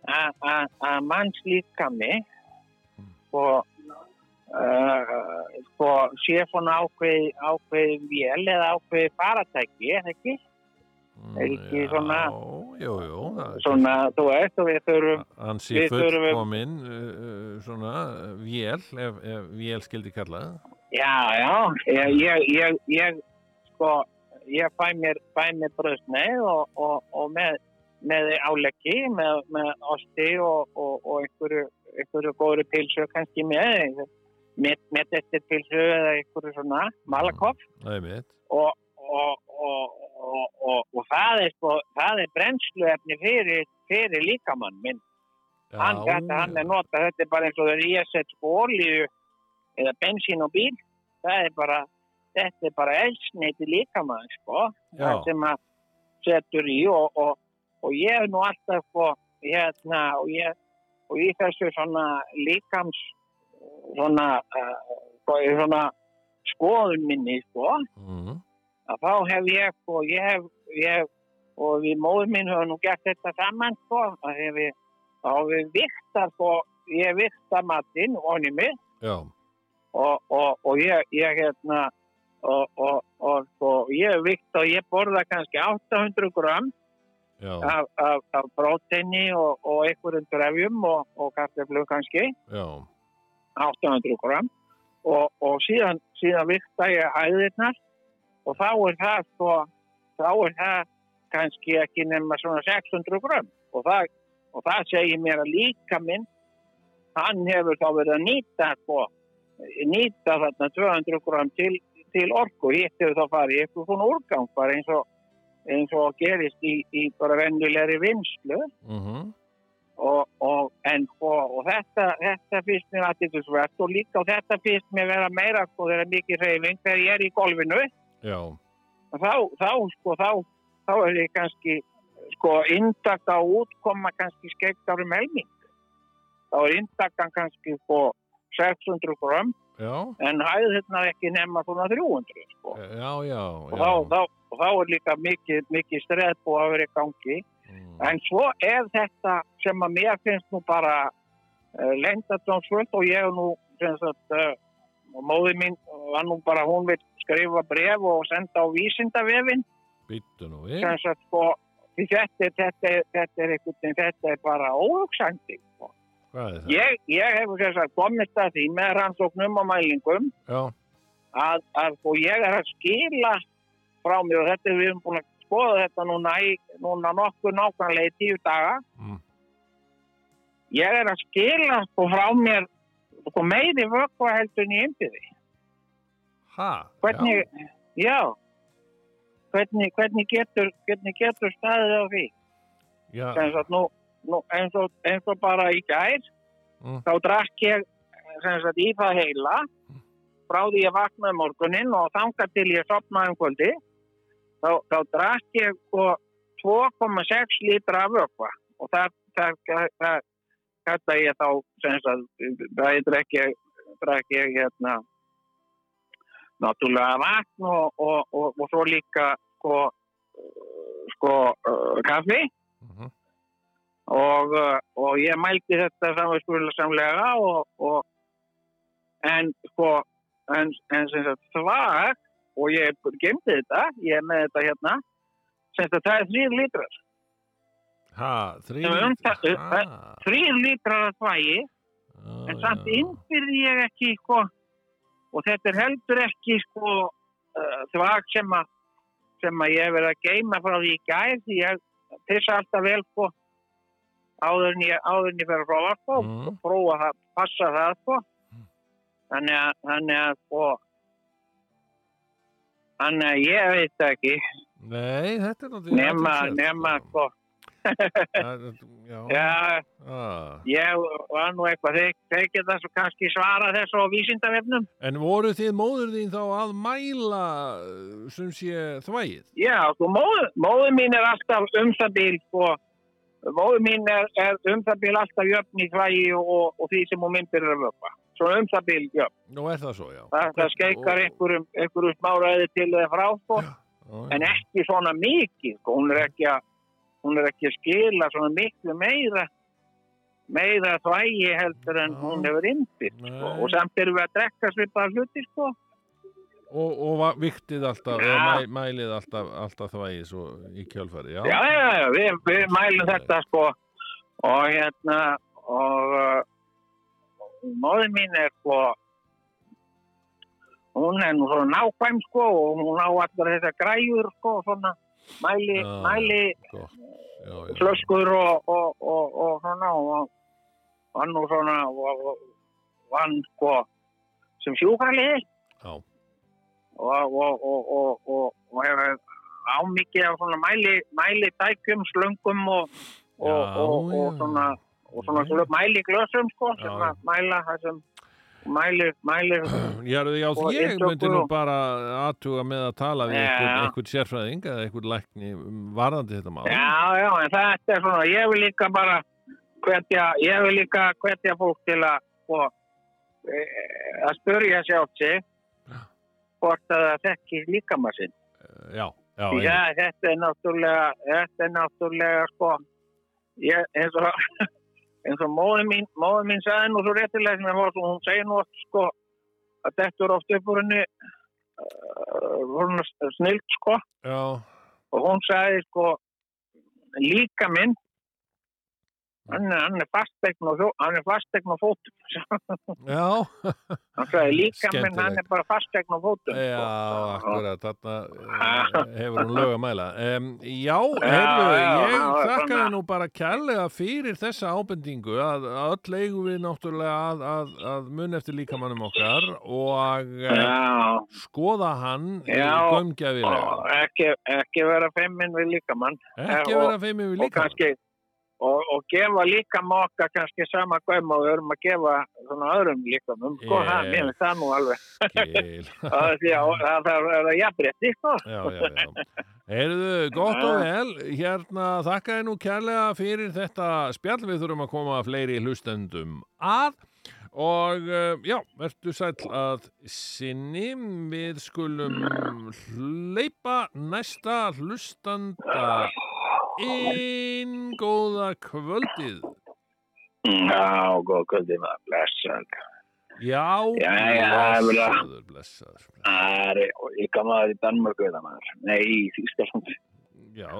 að- að að manns líka mig Mm. sko sé svona ákveð ákveð vél eða ákveð faratæki, er ekki? Er ekki já, svona- Jú, jú, svona, þú veist, og við þurfum Hann sé Við þurfum- fullkomin uh, uh, svona vél, ef, ef vél skildi kallað. Já, já, ég, ég, ég, ég sko, ég fæ mér, fæ mér bröðsneið og, og, og með, með áleggi, með, með osti og, og, og einhverju, einhverju góðru pilsu kannski með, með, þetta pilsu eða einhverju svona malakoff og, og, og, og, og, og það er sko, er brennsluefni fyrir, fyrir líkamann minn. Hann, þetta, hann er notað, þetta er bara eins og það er í að setja sko olíu eða bensín og bíl. Það er bara, þetta er bara elsneiti líkamann, sko. Já. Það sem að setur í og, og, og ég er nú alltaf, sko, hérna, og ég, og í þessu svona líkams, svona, uh, svona skoðun minni, sko, Mm. að þá hef ég, sko, ég hef, ég hef, og við móður minn höfum nú gert þetta saman, sko, að hef við, þá hef við viktar, sko, ég vikta matinn onni mig og, og, og ég, ég hérna, og, og, og, ég vikta og ég borða kannski 800 gram af, af, af próteini og, og einhverjum drefjum og, og kaffeflug kannski, já, 800 gram. Og, og síðan, síðan vikta ég hæðirnar. Og þá er það sko, þá er það kannski ekki nema svona 600 gram. Og það, og það segir mér að líka minn hann hefur þá verið að nýta sko, nýta þarna 200 gram til, til orku. Hitt hefur þá farið eitthvað svona úrgang bara eins og, eins og gerist í, í bara venjulegri vinslu mhm, og, og, en, og, og þetta, þetta finnst mér aðtilsvært og líka og þetta finnst mér vera meira sko þegar mikið reyfing þegar ég er í golfinu. Þá, þá sko þá, þá er ég kannski sko indaka og útkoma kannski skeitt árum helming. Þá er indakan kannski sko 600 gram já, en hæðirnar ekki nema svona 300 sko. Já, já, og já. þá, þá, og þá er líka mikið, mikið streð búið að vera í gangi. Mm. En svo er þetta sem að mér finnst nú bara uh, lengdardómsvöld og ég er nú uh, og móði mín var nú bara hún vil skrifa bref og senda á vísindavefin nú sagt því þetta, þetta, þetta er veginn, þetta er bara óhugsandi sko. Er ég, ég sem sagt komist að því með rannsóknum og mælingum að, að sko, ég er að skila frá mér og þetta er við erum búin að skoða þetta núna, núna nokkur nákvæmlega í tíu daga. Mm. ég er að skila sko frá mér sko, meiri vökva heldur en í innbyði ha, hvernig, já, Hvernig, hvernig, getur, hvernig getur staðið á því? Já, sem sagt, nú, nú, eins, og, eins og bara í gær Mm. þá drakk ég sagt, í það heila frá því ég vaknaði morgunin og þangað til ég sopnaði um kvöldi þá, þá drakk ég sko 2,6 lítra af vökva og það, það, þetta ég þá sem sagt, það ég drekk ég, drekk ég hérna náttúrulega vatn og, og, og, og svo líka sko, sko uh, kaffi Mhm. og, uh, og ég mælti þetta samvægskurðarsamlega og, og en sko en, en sem sagt svag og ég gemdi þetta, ég er með þetta hérna. Sem sagt það er þrýr lítrar. Ha, þrý Sem um ha, þrýr lítrar af þvægi já, en samt innbyrði ég ekki sko. Og þetta er heldur ekki sko uh, þvag sem að sem að ég hef verið að geima frá því í gær því ég pissa alltaf vel sko. Áður en ég, áður en ég fer að prófa sko Mm. og prófa það, passa það sko. Þannig að, þannig að sko þannig að ég veit það ekki Nei, þetta er náttúrulega athyglisvert, nema sko. sko Já, já, ah. ég var nú eitthvað þeir, þeir geta svo kannski svara þessu á vísindavefnum En voru þið móður þín þá að mæla sem sé þvægið? Já, sko, móður, móður mín er alltaf um það bíl, sko, móður mín er, er um það bíl alltaf jöfn í þvægi og, og því sem hún myndir er að vöpa. Svo um það bíl. Nú er það svo, já. Það, það skeikar Og- einhverjum, einhverjum smáraði til eða frá, sko, en ekki svona mikið, sko, hún er ekki að, hún er ekki að skila svona miklu meira, meira þvægi heldur en Já. hún hefur innbyrt, sko, og samt erum við að drekka svipaða hluti, sko. Og, og viktið alltaf, Já. eða mæ, mælið alltaf, alltaf þvægið svo í kjölfari, já. Já, já, já, við, við mælum þetta sko og hérna og móðin mín er sko hún er nú svona nákvæm sko og hún á allar þetta græjur sko svona mæli, Já. mæli Gott, já, já. flöskur og, og, og, og svona og hann nú svona hann sko sem sjúkraliði Já. og, og, og, og, og, og hefur ámikið af svona mæli, mæli tækjum, slöngum og, og, Já, og, og já. svona, og svona mæli glösum sko, sem Já, já. að mæla það sem mæli, mæli Já, já, Og ég myndi nú og- bara aðtuga með að tala við Já. einhvern, einhvern sérfræðing eða einhvern lækni varðandi þetta mál. Já, já, en þetta er svona, ég vil líka bara hvetja, ég vil líka hvetja fólk til að, sko, e, að spurja sjátt sig hvort að það þekki líkama sinn. Já, já, að þetta er náttúrulega, þetta er náttúrulega, sko, ég, eins og, eins og móður mín, móður mín sagði nú svo réttilega sem ég var, hún segir nú oft, sko, að þetta er oft upp úr henni, uh, snilt, sko, já, og hún sagði sko líka minn hann hann er fastegn og, og fótum já, hann sagði líka minn hann er bara fastegn og fótum já, akkurat, þarna eh, hefur hún lög að mæla. Um, já, heyrðu, ég já, þakka svona. þið nú bara kærlega fyrir þessa ábendingu að, öll eigum við náttúrulega að, að, að mun eftir líkamannum okkar og uh, já, skoða hann gömgjafilega. og ekki, ekki vera femmin við líkamann. Ekki og- vera feimið við og líkamann. kannski og, og gefa líka mokka kannski sama göm og við erum að gefa svona öðrum líkamum. Sko, Ég- það, finnst það nú alveg. það, því að jafnrétti sko. Já, já, já. Heyrðu, gott og vel, hérna þakka þér nú kærlega fyrir þetta spjall, við þurfum að koma fleiri hlustendum að. Og uh, já, verður sæll að sinni, við skulum hleypa næsta hlustanda inn góða kvöldið. Já, góð kvöldi maður, blessaður. Já, Já, já, það blessaður, blessaður. Það er ykkar maður í Danmörku eða maður. Nei, í Þýskalandi. Já.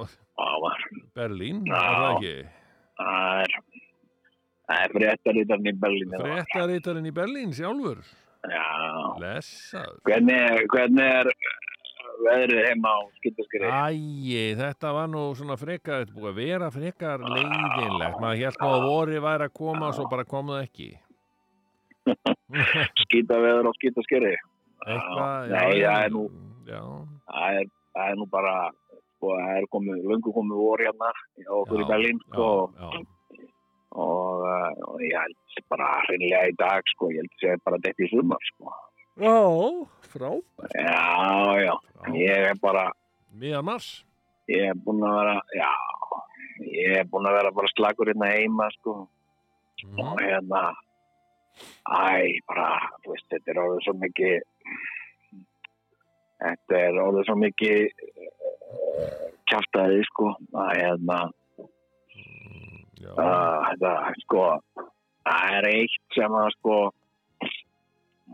Berlín, Já. er það ekki? Það er, það er fréttarítarn í Berlín. Fréttarítarinn í Berlín sjálfur. Já. Blessaður. Hvernig, hvernig er veðrið heima á skildaskri? Æi, þetta var nú svona frekar, þetta er búið að vera frekar leiðinlegt. Maður held nú að voru væri að koma og svo bara kom það ekki. Skýta veður á skildaskri? Eitthvað, Nei, já, það er nú, Já, það er, það er nú bara, sko, það er komið, löngu komið vor hérna okkur Já, í Berlín, já, sko, já. og, uh, og ég held bara hreinlega í dag, sko, ég held að segja bara þetta í sumar, sko. Já, frábært. Já, já, ég er bara, Miðan mars. ég er búinn að vera, já, ég er búinn að vera bara slagur hérna heima, sko, Mhm. og hérna, æ, bara, þú veist, þetta er orðið svo mikið, þetta er orðið svo mikið uh, kjaftaði, sko, að hérna, uh, þetta, sko, það er eitt sem að, sko,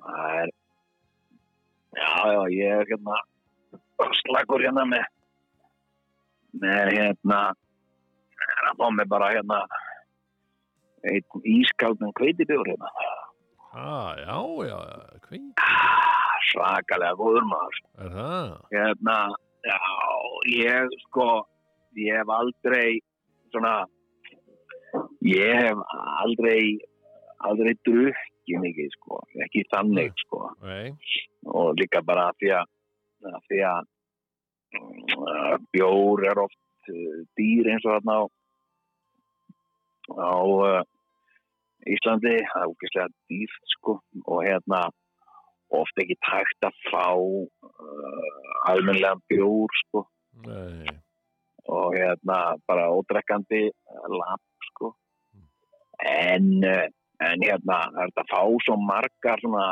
það er, já, já, ég er hérna, slagur hérna með, með hérna, að fá mig bara hérna, einn ískaldin kveitibjór hérna. ah, já, já, kvink. Ah, svakalega góður maður. Er það? Hérna, já, ég sko, ég hef aldrei svona, ég hef aldrei, aldrei drukkið mikið sko, ekki þannig sko, Nei, og líka bara því að, af því að mm, bjór er oft uh, dýr eins og þarna á, á uh, Íslandi, það er úkislega dýrt sko og hérna oft ekki tækt að fá uh, almennilega bjór sko. Nei. og hérna bara ódrekkandi lapp sko. En, uh, en hérna það er þetta að fá svo margar svona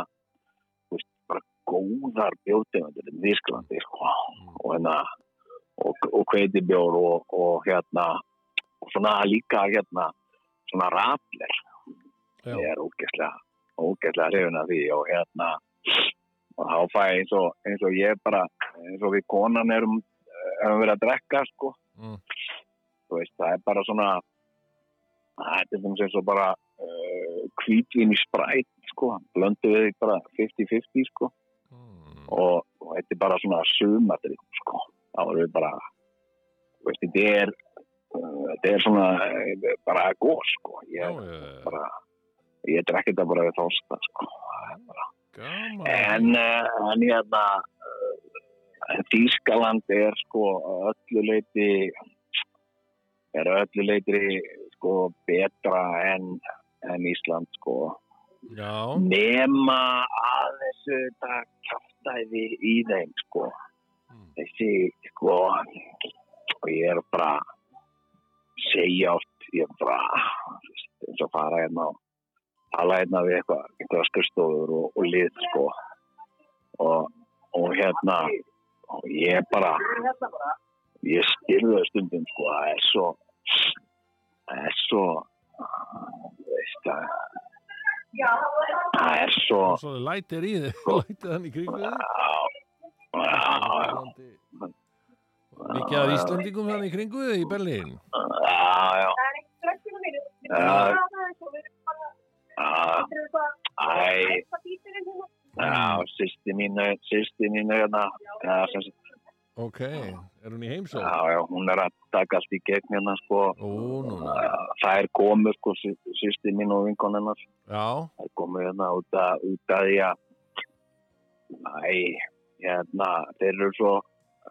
veist, bara góðar bjóðtegundir í Þísklandi sko. Og hérna og, og kveitibjór og, og hérna og svona líka hérna svona rafler ég er ógeðslega ógeðslega hrifin af því og hérna og þá fæ ég eins og, eins og ég bara eins og við konan erum erum verið að drekka sko. Mm. veist, það er bara svona það er eins og bara uh, kvítvin í spræt sko, blöndu við bara 50-50 sko Mm. og, og þetta er bara svona sumadrið sko, þá erum við bara veist, þetta er uh, þetta er svona uh, bara góð sko, ég já, já. bara ég drekki þetta bara við þósta sko. Gaman. en, en hérna uh, Þýskaland er sko að öllu leiti er að öllu leiti sko betra en, en Ísland sko. Já, nema aðeins þetta kjáftæði í þeim sko. Mm. þessi sko og ég er bara segja oft ég er bara eins og fara hérna og tala hérna við eitthvað einhverja skurstofur og, og lið sko. Og, og hérna og ég bara ég styrðu það stundum sko það er svo það er svo þú veist það það er svo svo lætir í þig, lætir hann í kringu Mikið af Íslandingum hann í kringu í Berlín. Já, já. Æ, já, sýsti mín, sýsti mín hérna, já, sagt, Ok, er hún í heimsók? já, já, hún er að taka allt í gegn hérna, sko. Ó, núna. Það er komið, sko, sýsti mín og vinkon hennar. Já, Það er komið hérna út að, út að því að, æ, hérna, þeir eru svo,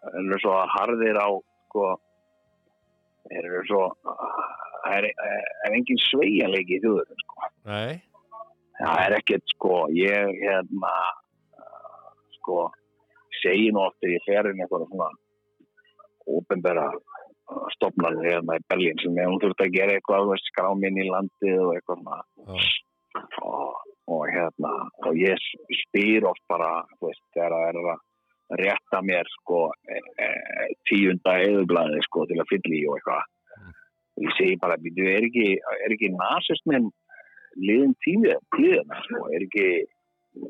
þeir eru svo harðir á, sko, þeir eru svo, það er, er engin sveigjanleiki í þjóðurinn, sko. nei, Það er ekkert sko, ég hérna, sko, segi nú oft þegar ég fer inn eitthvað svona ópenbæra stopnarnir hérna í Berlín sem ég hún þurft að gera eitthvað, þú veist, skrá minn í landið og eitthvað já, og, og hérna, og ég spyr oft bara, þú veist, þegar það er að rétta mér sko e, e, tíunda eðublaði sko til að fylla í og eitthvað. Ég segi bara, býtu, er ekki, er ekki nasismin liðin tíðið, tíðina, sko, er ekki,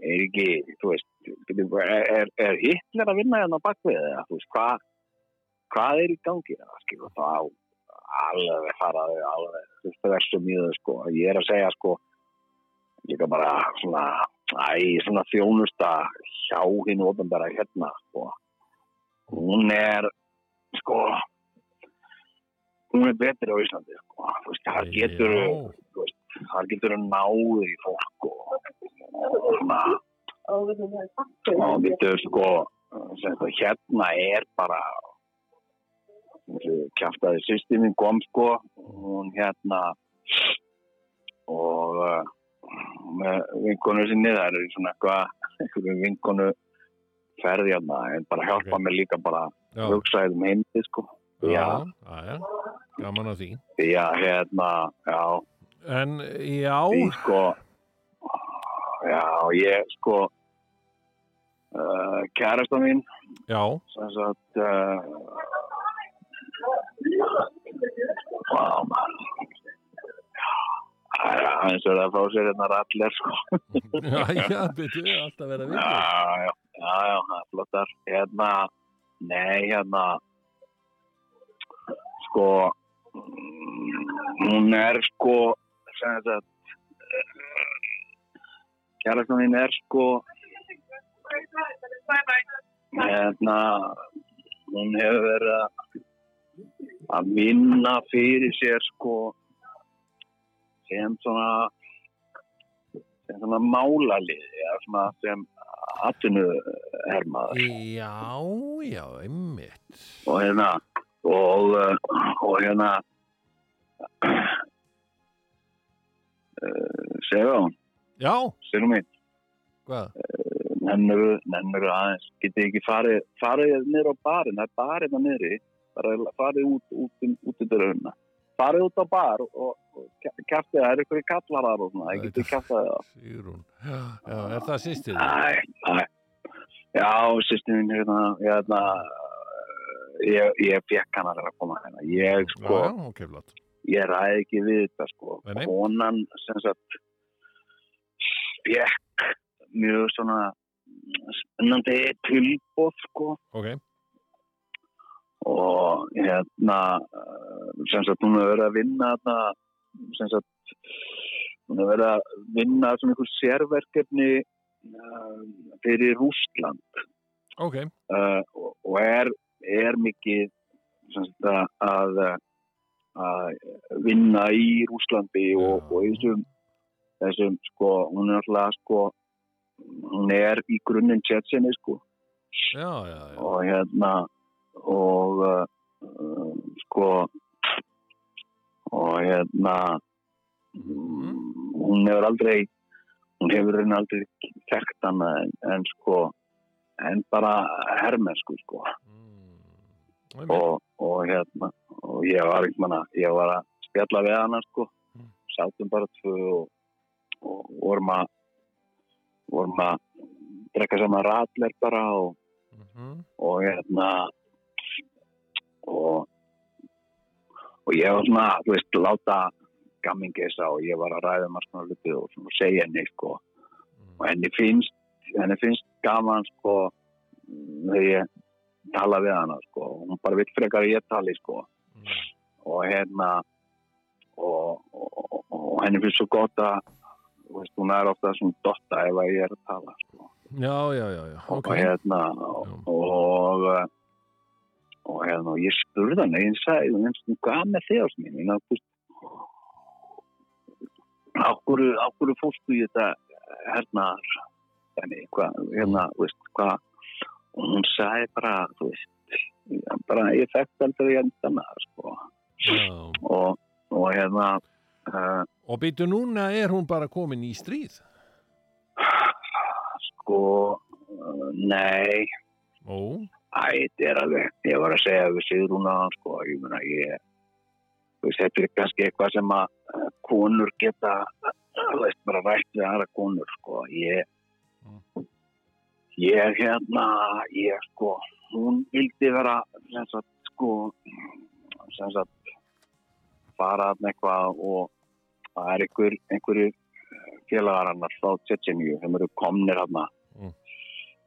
er ekki, þú veist, er, er, er Hitler að vinna hérna á bakvið, eða, þú veist, hvað, hvað er í gangi, það, skilur, þá alveg faraði, alveg, þú veist, þessum í það, sko, ég er að segja, sko, líka bara svona, æ, svona þjónusta hjá hinn ofnbæra hérna, sko, hún er, sko, hún er betri á Íslandi, sko, þú veist, það getur, þú veist, það getur náði í fólk og, og svona, og getur, sko, sem þetta, hérna er bara, kæftaði systeminn kom, sko, hún hérna, og uh, með vinkonu sinni, það er svona eitthvað, vinkonu ferði hérna, en bara hjálpa Ok. mér líka bara Já, hugsaðið um heimdi, sko. já, já, já, gaman að því. Að hérna, já, En já, því sko, já, ég sko, uh, kærasta mín, já, sem sagt, uh, wow, man, það er aðeins verið að fá sér hérna rallir, sko. já, já, byrju, alltaf verið að Já, vinna. já, já, já, það er flottar. Hérna, nei, hérna, sko, mm, hún er sko, sem mín er sko, hérna, hún hefur verið að- vinna fyrir sér sko, sem svona, sem svona málalið, eða svona sem atvinnu hermaður Já, já, einmitt. og hérna og, og hérna uh, segja hún, Já, segja mín hvað? nennur, nennur aðeins getið ekki farið, farið niður á barinn það er barinn að bara farið út, út, um, út í dörruna farið út á bar og, og kæftið það er ykkur í kallarar og svona, það getið kæftið það Sigrún. Já, já, er það sýstið? Æ, æ. Já, sýstin mín hérna, hérna ég, ég fekk hann að koma hérna. Ég, sko, já, ok, flott. ég ræði ekki við þetta, sko. Konan, sem sagt, fekk mjög svona spennandi tilbóð, sko. Ok, Og hérna, eh, sem sagt, hún hefur verið að vinna sem sagt, hún hefur verið að vinna svona einhver sérverkefni uh, fyrir Rústland. ok, uh, og, og er, er mikið sem sagt, að, að, vinna í Rúslandi og, og í þessum, þessum sko, hún er alltaf sko, hún er í grunninn tjetsinni sko já, já, já. og hérna og uh, sko og hérna Mhm. hún hefur aldrei hún hefur henni aldrei þekkt hana en, en sko en bara hermensku sko Mm. Og, og hérna og ég var manna, ég var að spjalla við hana sko, Mm. sátum bara tvö og, og vorum að vorum að drekka saman ratler bara og, Mhm. og hérna og og ég var svona, þú veist, láta gammingesa og ég var að ræða maður svona hluti og svona segja henni sko Mm. og henni finnst, henni finnst gaman sko þegar ég tala við hana sko og hún bara vill frekar að ég tali sko Mm. og hérna og, og, og henni finnst svo gott að veist, hún er ofta svona dotta ef að ég er að tala sko. Já, já, já, já, ok. og hérna og, og uh, og hérna og ég spurði hann ég hvað með þig ás mín ég þú veist ákvöru, ákvöru fórstu í þetta hernaðar þannig, hvað, hérna, þú veist, hvað og hún sagði bara, þú veist bara, ég þekkt aldrei hérna, sko. Og, og hérna uh, Og býtu núna er hún bara komin í stríð? sko uh, nei. Ó, Æ, þetta er alveg, ég var að segja við Sigrún að hann, sko, ég meina, ég, þetta er kannski eitthvað sem að eh, konur geta, þú veist, bara rætt við aðra konur, sko, ég, ég, hérna, ég, sko, hún vildi vera, sem sagt, sko, sem sagt, fara þarna eitthvað og það er einhver, einhverju félagar hann frá Tjetjeníu sem eru komnir hann Mm.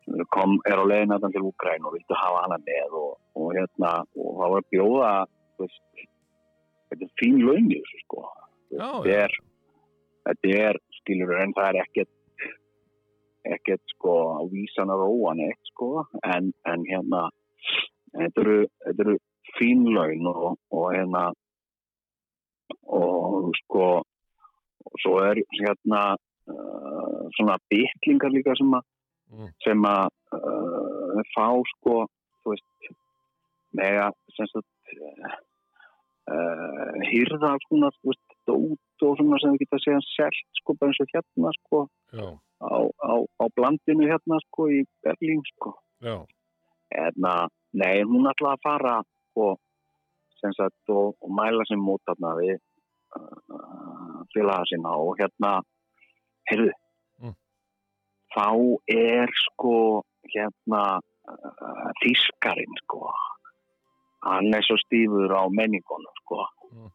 sem eru kom, er á leiðin hann til Úgræn og vildu hafa hana með og, og hérna og það var bjóða veist, þetta er fín laun í þessu sko. Já, þetta er, þetta er skilur en það er ekkert ekkert sko á vísan að róa neitt sko. En, en hérna þetta eru, eru fín laun og, og hérna og sko og svo er hérna uh, svona bytlingar líka sem að Mm. sem að uh, fá sko þú veist með að sem sagt uh, hýrða svona þú veist dót og svona sem við geta séðan selt sko bara eins og hérna sko á, á, á blandinu hérna sko í Berlín sko. Já, en að nei hún ætlaði að fara og sem sagt og, og mæla sem mót þarna við uh, félaga sinna og hérna heyrðu. Mm. þá er sko hérna uh, þískarinn sko hann er svo stífur á menningunum sko. Mm.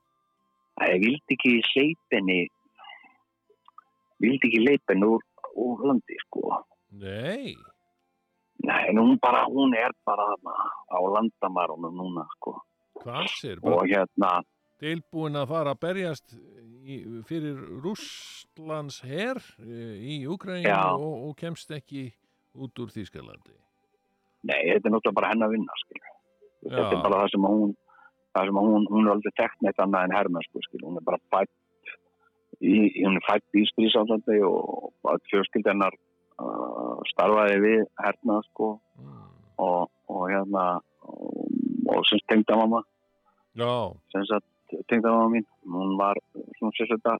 að ég vildi ekki leipinni vildi ekki leipinni úr, úr landi sko. Nei, nei, hún bara, hún er bara á landamarunum núna sko. Hvað sér, og hérna tilbúin að fara að berjast fyrir Rússlands her í Ukraínu og, og kemst ekki út úr Þýskalandi. Nei, þetta er náttúrulega bara henn að vinna. Þetta er bara það sem að hún, það sem að hún, hún er aldrei þekkt neitt annað en hermennsku, skilur. Hún er bara fætt í, hún er fætt í stríðsállandi og að fjölskyldennar uh, starfaði við hernað, sko, Mm. og, og hérna, og, og sem tengda mamma, Já, sem sagt, tengda mamma mín, hún var svona sérsetta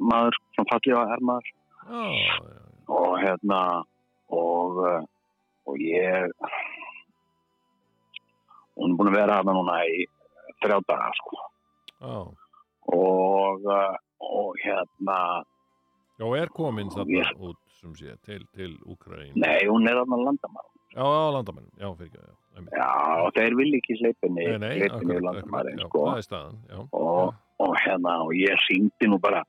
maður, svona fallið á hermaður já, já, og hérna, og, uh, og ég, hún er búin að vera hana núna í þrjá daga, sko. já. og, uh, og hérna Já, er komin þarna út, sem sé, til, til Ukraínu. nei, hún er þarna landamæri Já, landamennum, já, fyrir ekki, já. Já, þeir vil ekki sleipinni sleipinni akkurat, landamæri sko. og, og hérna, og ég syngdi nú bara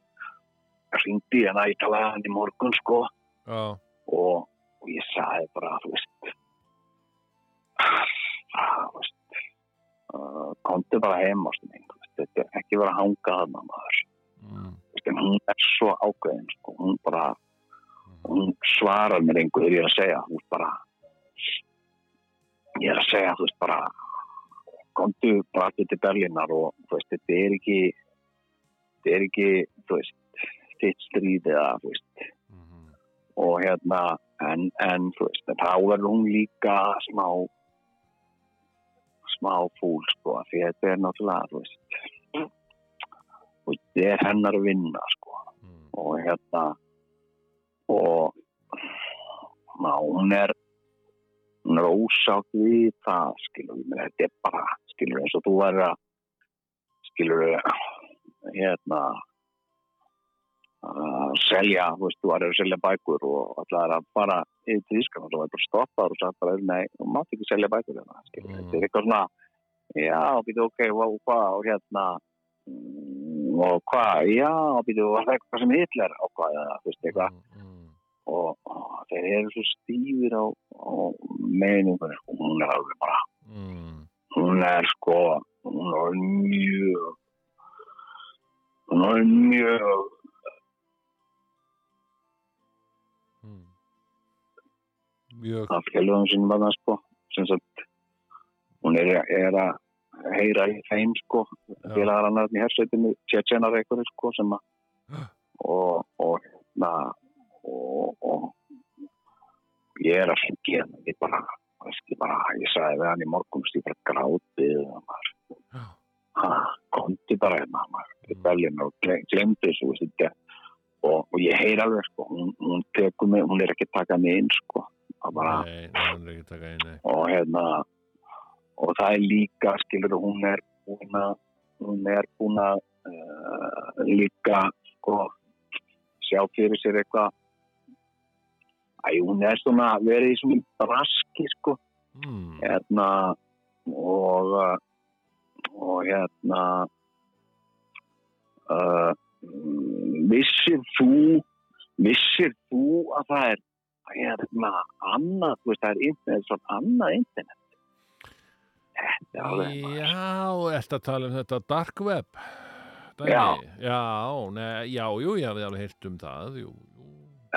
syngdi hérna í talaðan í morgun sko, og, og ég sagði bara, þú veist það, þú veist uh, komdu bara heim þetta er ekki vera að hanga þarna maður, mm, hún er svo ákveðin, sko, hún bara hún svarar mér einhver ég er að segja, veist bara ég er að segja, þú veist bara komdu bara aftur til Berlínar og þú veist, þetta er ekki þetta er ekki, þú veist þitt stríð eða, þú veist. Mhm, og hérna, en, en þú veist, en þá verður hún líka smá smá fúl, sko, því þetta er náttúrulega, þú veist veist, þetta er hennar vinna, sko. Mm, og hérna og ná, hún er hún er ósátt við það skilur við, þetta er bara skilur eins og þú væri að skilur hérna að selja, þú veist, þú væri að selja bækur og allar að fara yfir til Ískan og þú væri bara stoppar og sagt bara, nei, þú mátt ekki selja bækur hérna, skilur, Mm. þetta er eitthvað svona já, býtu, ok, og hvað og hérna mm, og hvað, já, býtu, var það eitthvað sem Hitler ákvaði, eða, þú veist, eitthvað. Mm, mm, og, og þeir eru svo stífir á, á meiningunni sko, hún er alveg bara mm, hún er sko hún er mjög hún er mjög mm. Mjög, að félagum sínum að það sko sagt hún er, er að heyra í þeim sko. Félagar annar í hersveitinu tjetjenar eitthvað sko sem að og og, na, og og ég er að syngja ég bara ég, bara, ég sagði við hann í morgun ég bara grátið og maður. Já, ha, komdi bara hérna Mm. Og gle- glemdi þessu og, og ég heyr alveg sko, hún, hún tekur mig, hún er ekki að taka mig inn sko, bara nei, hann er ekki að taka inn, og hérna og það er líka, skilur hún er búin að hún er búin að uh, líka sko sjá fyrir sér eitthvað hún er svona verið í svona braski sko Mm, hérna og uh, og hérna uh, vissir þú vissir þú að það er hérna annað, þú veist, það er internet, svona annað internet þetta er alveg Já, ertu að tala um þetta dark web? Dæmi? Já. Já, ne, já, jú, ég hafði alveg heyrt um það, jú.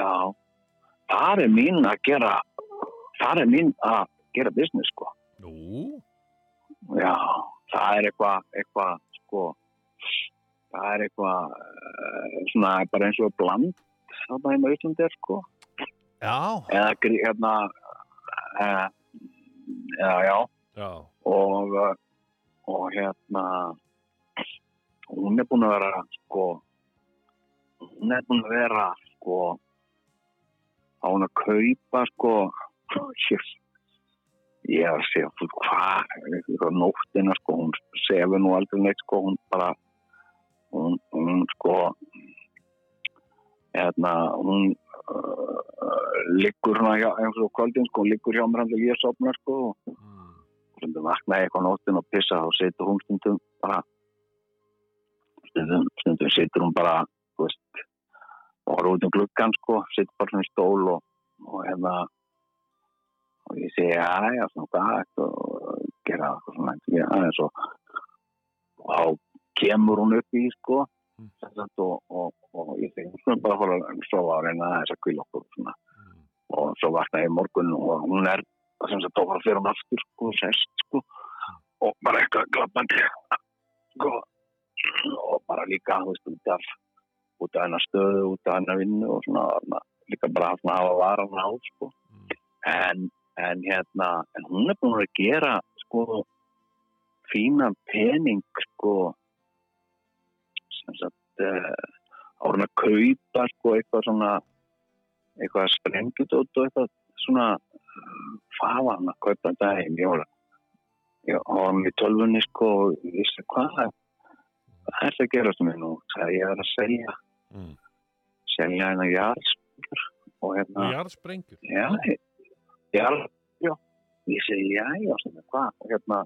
já, það er mín að gera það er mín að gera business sko. Nú, Já, það er eitthvað, eitthvað, sko, það er eitthvað, uh, svona, bara eins og bland, það er með Íslandi, sko, já, eða, hérna, uh, já, já, já, og, uh, og hérna, hún er búin að vera, sko, hún er búin að vera, sko, á hún að kaupa, sko, ég að segja, hvað, nóttina, sko, hún sefur nú aldrei neitt, sko, hún bara, hún, hún sko, hérna, hún uh, liggur svona hjá, eins og kvöldin, sko, hún liggur hjá mér hann til ég sopna, sko, mm, stundum vaknaði eitthvað nóttin og pissa og situr hún stundum bara stundum, stundum situr hún bara þú veist og horfður út um gluggan sko, situr bara svona í stól og, og hérna og ég segi, já, já, svona hvað og gera eitthvað svona já, eins og og þá kemur hún upp í sko Mm. og, og, og ég segi, hún svona bara að fara að sofa og reyna aðeins að kvíla okkur svona mm, og svo vaknaði morgun og hún er sem sagt tókar fyrir hún aftur sko, sest sko og bara eitthvað glappandi sko og bara líka þú veist út af út af hennar stöðu, út af hennar vinnu og svona, svona líka bara svona hafa varan á sko mm. en, en hérna en hún er búin að gera sko fína pening sko sem sagt uh, árun að kaupa sko eitthvað svona eitthvað sprengjudótt og eitthvað svona faðan að kaupa heim ég var ég var með í tölvunni sko og ég vissi hvað það hvað er það að gera þetta mér nú ég. Er að selja. Mm. selja hennar jarðsprengjur og hérna Jarðsprengjur. já, já, já ég segi já, já, sem er hvað? Og hérna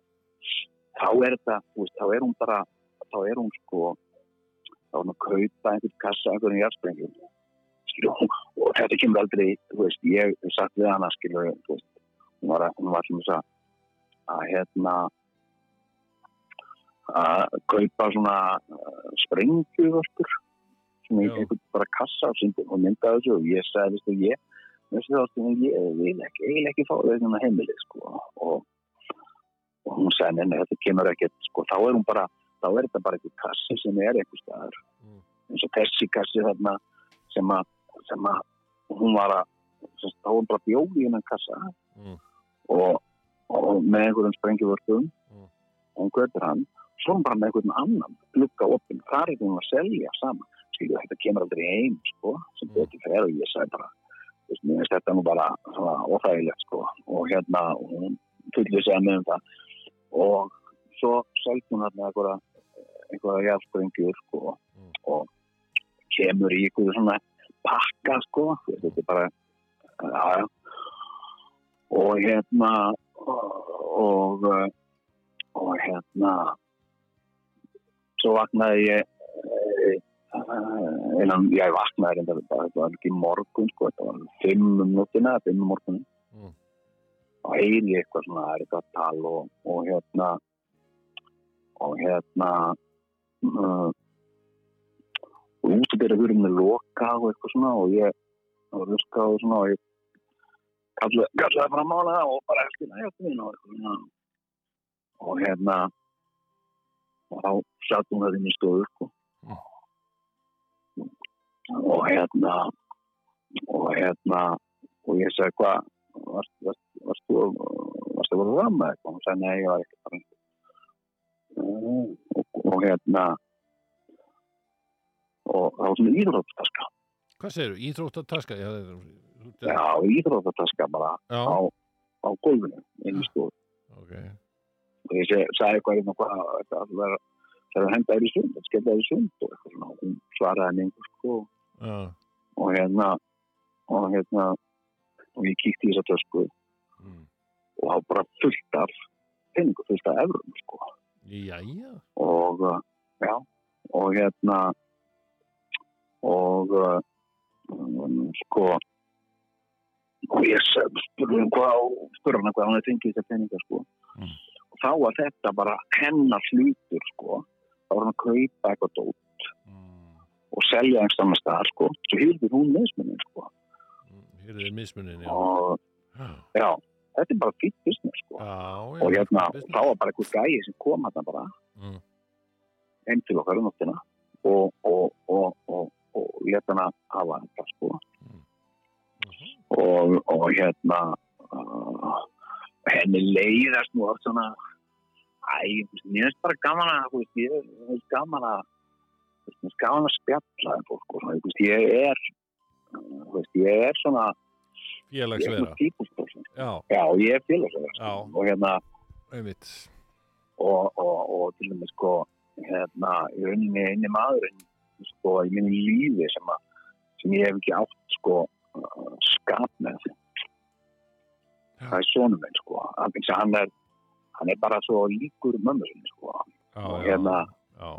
þá er þetta, veist, þá er hún bara þá er hún sko þá er hún að kaupa einhvern kassa einhvern jarðsprengjum. Skilu, og þetta kemur aldrei, þú veist, ég hef sagt við hana, skilu, þú veist hún var, hún var sem þess að að hérna að kaupa svona uh, sprengjuvörkur sem ég einhvern bara kassa og, mynda þessu og ég sagði þessu ég ég vil ekki, ekki fá þau hérna heimili, sko og, og hún sagði, neina, þetta kemur ekkert, sko, þá er þetta bara einhver kassi sem er einhver staðar Mm. eins og þessi kassi þarna sem að, sem að hún var að þá var hún bara bjóði í hennan kassa Mm. og, og með einhverjum sprengjuvörkum Mm. hún götur hann svo hún bara með einhvern annan glugga opinn, þar er hún að selja saman skilju þetta kemur aldrei einn sko, sem Mm. betur fer og ég sagði bara veist, mér finnst þetta nú bara svona óþægilegt sko og hérna hún fullvisaði mig um það og svo seldi hún hérna einhverja einhverja jafnsprengjur sko Mm. og kemur í einhverju svona pakka sko veist, þetta er bara já. og hérna og og, og hérna svo vaknaði ég eh, innan, já, ég vaknaði reyndar bara, þetta var ekki morgun sko, þetta var fimm um nóttina, fimm um morgun Mm. og heyri ég eitthvað svona, er eitthvað tal og, og hérna og hérna uh, og útibyrðahurinn er lokað og eitthvað svona og ég og ruskað og svona og ég kallaði, fram á hana og bara svona og hérna og þá satt hún það inn í stofu sko. og hérna og hérna og ég sagði hvað varst, varst, varst, varst, varst að vera með eitthvað og hún sagði nei, ég var ekki fram og, og hérna og það var svona íþróttaska Hvað? Já, það er- já, íþróttaska bara Já, á, á gólfinu inn í stofu ok. Og ég sagði eitthvað hérna hvað að það er að henda þér í sund, þetta skemmt þér í sund og svona, og hún svaraði henni einhver sko. Já, og hérna og hérna og ég kíkti í þessa tösku. Mm. og það var bara fullt af peningu, fullt af eurum sko. Jæja. og uh, já, og hérna og uh, um, sko og ég spurði hann hvað spurði hann hvað hann hefði fengið þessar peninga sko. Mm. Og þá var þetta bara hennar hlutur sko þá var hann að kaupa eitthvað dót Mm. og selja einhverjum staðar sko svo hýrði hún meðsmunni sko Hérðu þið mismunin, já. og Já, já, þetta er bara fýtt business sko já. og hérna, þá var bara einhver gæi sem kom hann bara Mm. heim til okkar um nóttina og, og, og, og, og að hafa þetta sko Mhm. og, og hérna uh, henni leiðast nú allt svona æ, þú veist, mér finnst bara gaman að veist, ég finnst gaman að veist, mér finnst gaman að spjalla um fólk og svona, veist, ég er ég er svona ég er típusperson Já, ég er félagsverð Já. og hérna einmitt. og, og, og til dæmis sko hérna, í rauninni eini maðurinn sko, í mínu lífi sem, að, sem ég hef ekki átt sko skap með það er sonum minn sko. Hann, er hann er bara svo líkur mömmu sinni sko. Já, og já, hérna Já,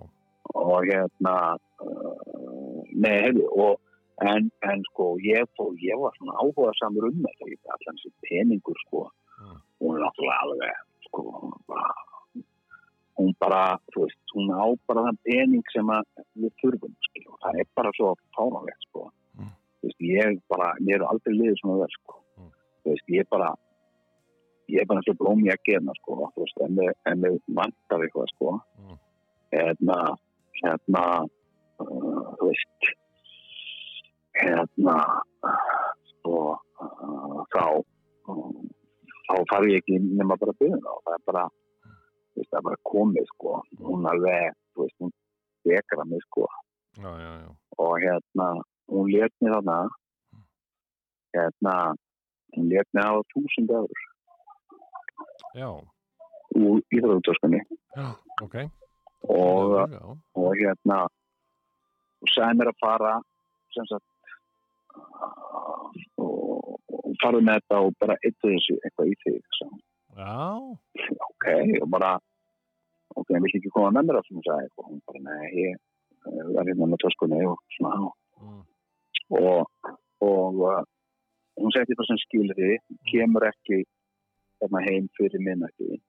og hérna uh, nei, hefði, og en, en sko, ég, fó, ég var svona áhuga samur um þetta, allan þessi peningur sko, Mm. hún er náttúrulega alveg sko, bara hún bara, þú veist, hún á bara þann pening sem við þurfum, skil, og það er bara svo fáránlegt, sko. Mm. veist, ég bara, mér eru aldrei liðið svona vel, sko. Mm. veist, ég bara ég er bara og blóm ég að gena, sko veist, en en við vantar eitthvað, sko. Mm. hérna hérna uh, þú veist hérna sko uh, þá um, þá þarf ég ekki nema bara byrjun og það er bara veist, það er bara komið sko. Hún alveg, þú veist, hún dekra mig sko. Já, já, já. og hérna, hún let mig þarna. Hérna hún let mig hafa túsund eurur Já, úr íþróðutöskunni já, ok. og, já. og hérna og mér að fara sem sagt og, og farið með þetta og bara eittu þessu eitthvað í. Já, ok, og bara ok, ég vil ekki koma með mér að sem hún sagði og hún bara, nei, ég eh, verð hérna með töskunni og svona mm. og, og uh, hún seti það sem skilur því kemur ekki þarna heim fyrir minnætti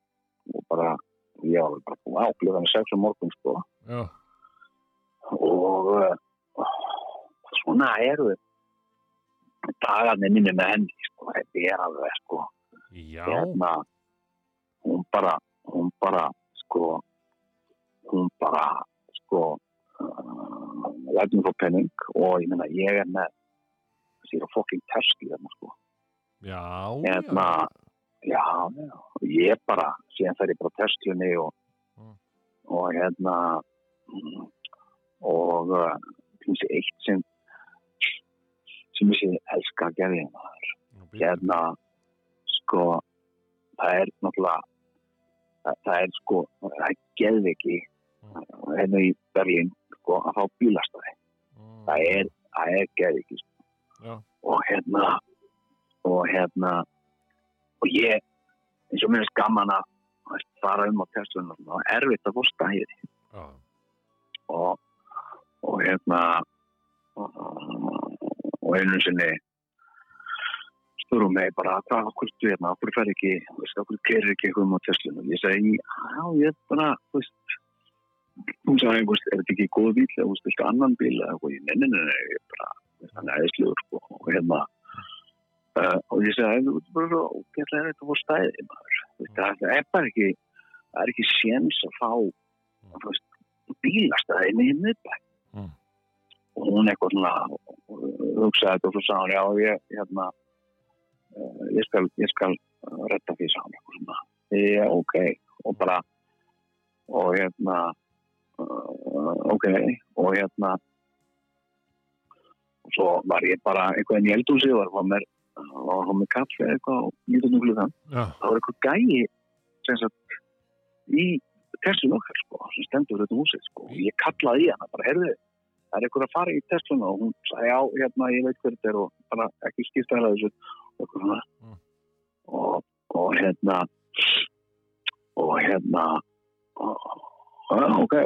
og bara, var bara búin áklifan sex um morgun sko. Já, og uh, svona eru dagarnir minni með henni sko, þetta er alveg sko. Já, hérna hún bara, hún bara sko hún bara sko uh, lætum fór penning og ég meina ég er með sér að fokking terski þarna sko. Já, hérna já, já, og ég bara síðan bara á testlunni og Mm. og hérna mm, og uh, finnst ég eitt sem sem ég sé elska að gera hérna já. hérna sko það er náttúrulega það, það er sko það er geðviki hérna í Berlín sko að fá bílastæði Mm. það er, það er geðviki sko. Já. og hérna og hérna og ég eins og mér er gaman að fara um á testunum og erfitt að fá stæði Já, og, og hérna og, og einu sinni spurðu mig bara hvað okkur stu hérna, okkur fer ekki okkur gerir ekki eitthvað um á testunum ég segi, já, ég er bara þú veist, hún sagði, er þetta ekki góð bíl, eða þú veist, viltu annan bíl eða eitthvað, ég nenni, nenni, ég er bara eðislegur, sko, og hérna uh, og ég segi, þú veist, bara svo ógeðlega er þetta fór stæði, maður. Veist, það er bara ekki það er ekki séns að fá þú veist, bílastæði með miðbæ Mm. og hún eitthvað svona hugsaði þetta og svo sagði hún já ég hérna uh, ég skal, ég skal retta því sagði hún eitthvað svona. Já ok. Og bara og hérna uh, ok. Og hérna og svo var ég bara eitthvað inn í eldhúsi og var að mér var að mér kaffi eitthvað og nýttum klukkan já, það var eitthvað gæi sem sagt í testlun okkar sko, sem stendur þetta húsið sko. og ég kallaði í hana, bara heyrðu það er eitthvað að fara í testlun og hún sagði já, hérna, ég veit hver þetta er og bara ekki skipta hérna þessu og. Mm. og, og hérna og hérna og, og, ok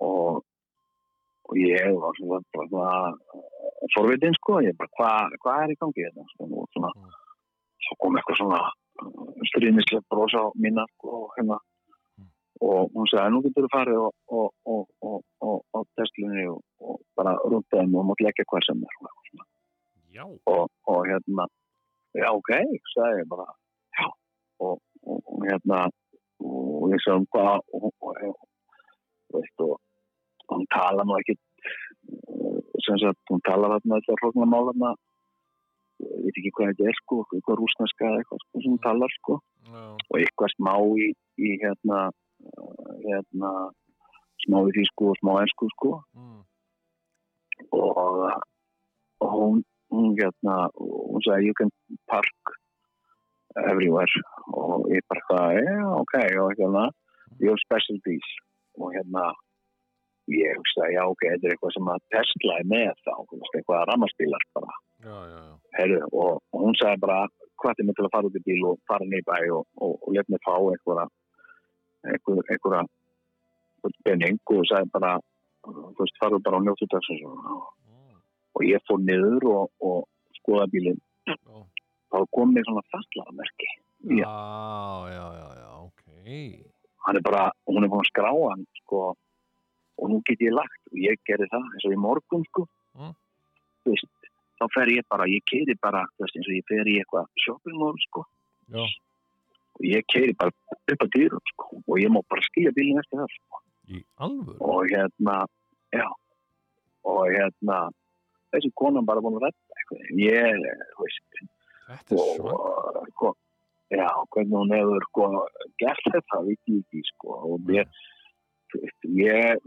og, og hérna ég var svona bara svona forvitin sko, ég bara hvað hva er í gangi þetta sko, og svona Mm. svo kom eitthvað svona stríðnislega brosa á sko, og hérna. Mm. og hún sagði nú getur þú farið og, og, og, og, testlunni og, og bara rúndaðum og mátt leggja hvað sem er og, hérna já ok, sagði ég bara já. Og, hérna og ég sagði hvað og, og, og, og hún tala nú ekki sem sagt, hún tala þarna þetta hróknarmál þarna ég veit ekki hvað þetta er sko, eitthvað rúsneska eða eitthvað sko, sem hún talar sko. Já. og eitthvað smá í, í hérna uh, hérna smá í því sko og smá ennsku sko. Mm. og, og hún, hún hérna hún sagði you can park everywhere. Og ég bara hvað, já ok og hérna, your specialties og hérna ég hugsaði, já ok, þetta er eitthvað sem að Tesla er með þá, eitthvað rammarspílar bara, Já, já, já. herru og, og hún sagði bara, hvað er mig til að fara út í bíl og fara niður í bæ og, og, og lef mig fá einhverja einhverja penning og sagði bara þú veist, farðu bara og njóttu þess og og ég fór niður og, og skoða bílinn Já. þá kom mér svona fastlaðamerki Já, já, já, ok. hann er bara, hún er búin að skrá hann sko, og nú get ég lagt og ég gerði það eins og í morgun sko Mm. veist, þá fer ég bara ég keiri bara, veist, eins og ég fer í eitthvað shopping mall sko Já. og ég keiri bara upp að dýrum sko og ég má bara skilja bílinn eftir það sko. Í alvöru? og hérna, já og hérna þessi konan bara búin að rætta eitthvað ég, veist Þetta er og sko, já, hvernig hún hefur sko, gert þetta, veit ég ekki sko, og mér þú veist, ég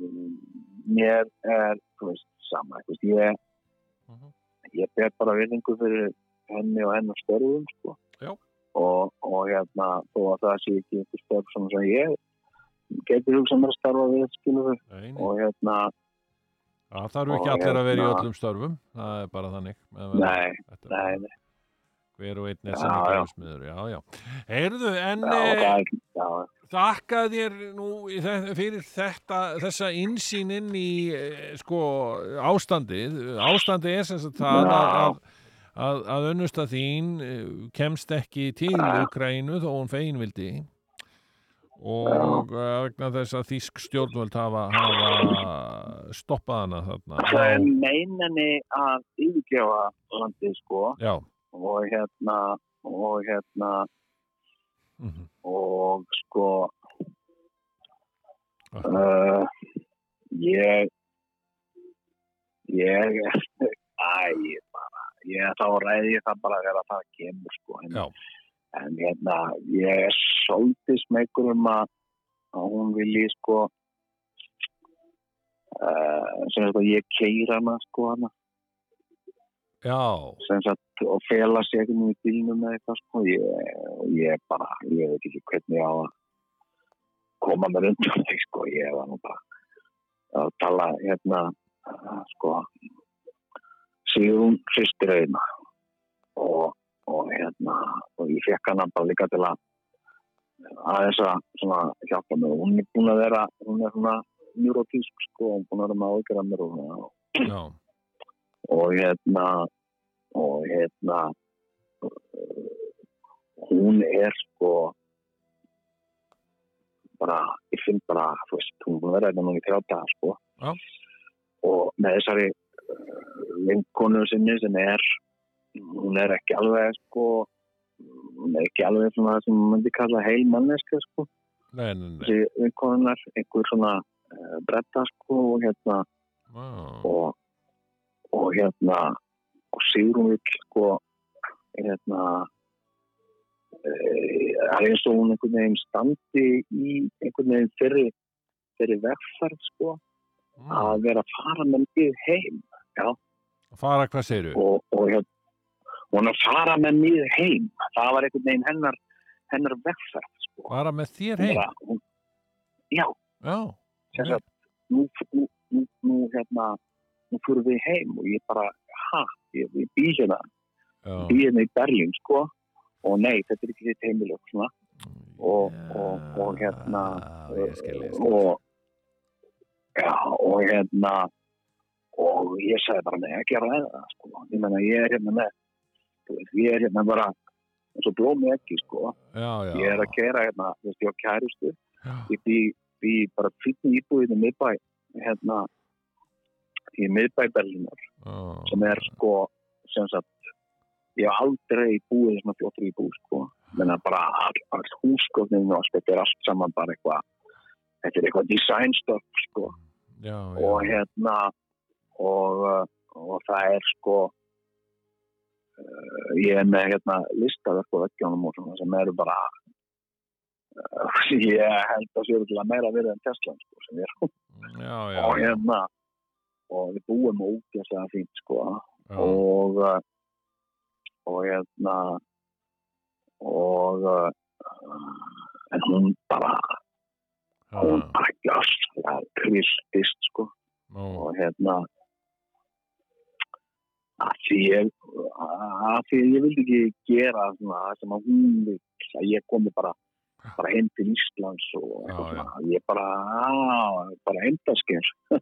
mér er, þú veist, sama veist, ég, Mhm. ég ber bara virðingu fyrir henni og hennar störfum sko. Og, og hérna þó að það sé ekki einhver störf sem ég geti hugsað mér að starfa við skilur Nei, nei. og hérna, Það þarf ekki allir að vera í hérna- öllum störfum. Það er bara þannig. Nei, nei, nei Hver og einn er sinni já. Já. Heyrðu, en eh, þakka þér nú fyrir þetta, þessa insýn inn í eh, sko ástandið. Ástandið er sem sagt það að, að, að önnusta þín eh, kemst ekki til. Ukrænu þó hún fegin vildi og vegna þess að þýsk stjórnvöld hafa, hafa stoppað hana þarna. það er meinani að yfirgefa landið sko Já, og hérna og hérna. Mhm, og sko uh, ég ég æ, ég bara ég þá ég það bara þegar það kemur sko en, en hérna ég er svolítið smegur um að hún vilji sko uh, sem að ég keira hana sko hana sagt og fela sig ekki nú í bílnum eða eitthvað sko. Ég, ég bara, ég veit ekki hvernig á að koma mér undan því sko, ég var nú bara að tala hérna sko Sigrún Kriströðina og, og hérna og ég fekk hana bara líka til að aðeins að svona hjálpa mig hún er búin að vera, hún er svona neurotísk sko, hún er búin að vera með ágjörða mér og og hérna og hérna hún er sko bara, ég finn bara þú veist, hún er búin að vera þetta núna í þrjáta sko Já. og með þessari uh, vinkonu sinni sem er hún er ekki alveg sko hún er ekki alveg svona sem maður myndi kalla heil manneska sko nei, nei, nei. þessi vinkonunar, einhver svona uh, bretta sko og hérna Vá. og, og hérna og Sigrún vill sko hérna það er eins og hún einhvern veginn standi í einhvern veginn fyrir, fyrir vegferð sko Mm. að vera að fara með mig heim Fara, hvað segirðu? og, og hérna hún að fara með mig heim það var einhvern veginn hennar hennar vegferð sko Fara með þér heim? Bara, hún, já, Já, sagt nú, nú, nú, nú hérna nú fyrir við heim og ég bara ha, ég, ég bý hérna já. bý hérna í Berlín sko og nei, þetta er ekki þitt heimil og svona og- og- og hérna, Já, ég skil, ég skil. og já, og hérna og ég sagði bara nei, ekki að ræða það sko. ég menna ég er hérna með ég er hérna bara eins og blómi ekki sko já, já. ég er að kera hérna, þú veist, ég á kærustu Já. ég bý, bý bara fyrir íbúið í miðbæ hérna í miðbæ Berlínar Já. sem er sko sem sagt ég hef aldrei búið í svona fjóttur íbúð sko menna bara all, all húsgöfnin og þetta er allt saman bara eitthvað þetta er eitthvað designstoff sko Já, já. og hérna og, uh, og það er sko uh, ég er með hérna listaverk á veggjónum og svona sem eru bara uh, ég held að séu til að meira verið en Tesla sko, sem ég já, já. og hérna og við búum ógeðslega fínt sko. Já. og uh, og hérna og uh, en hún bara hún Já. bara gjörslega kristist sko. Nú, og hérna að því ég að því ég vildi ekki gera svona sem að hún vil að ég komi bara bara heim til Íslands og Já, svona. Ég bara, á, bara heimdaskir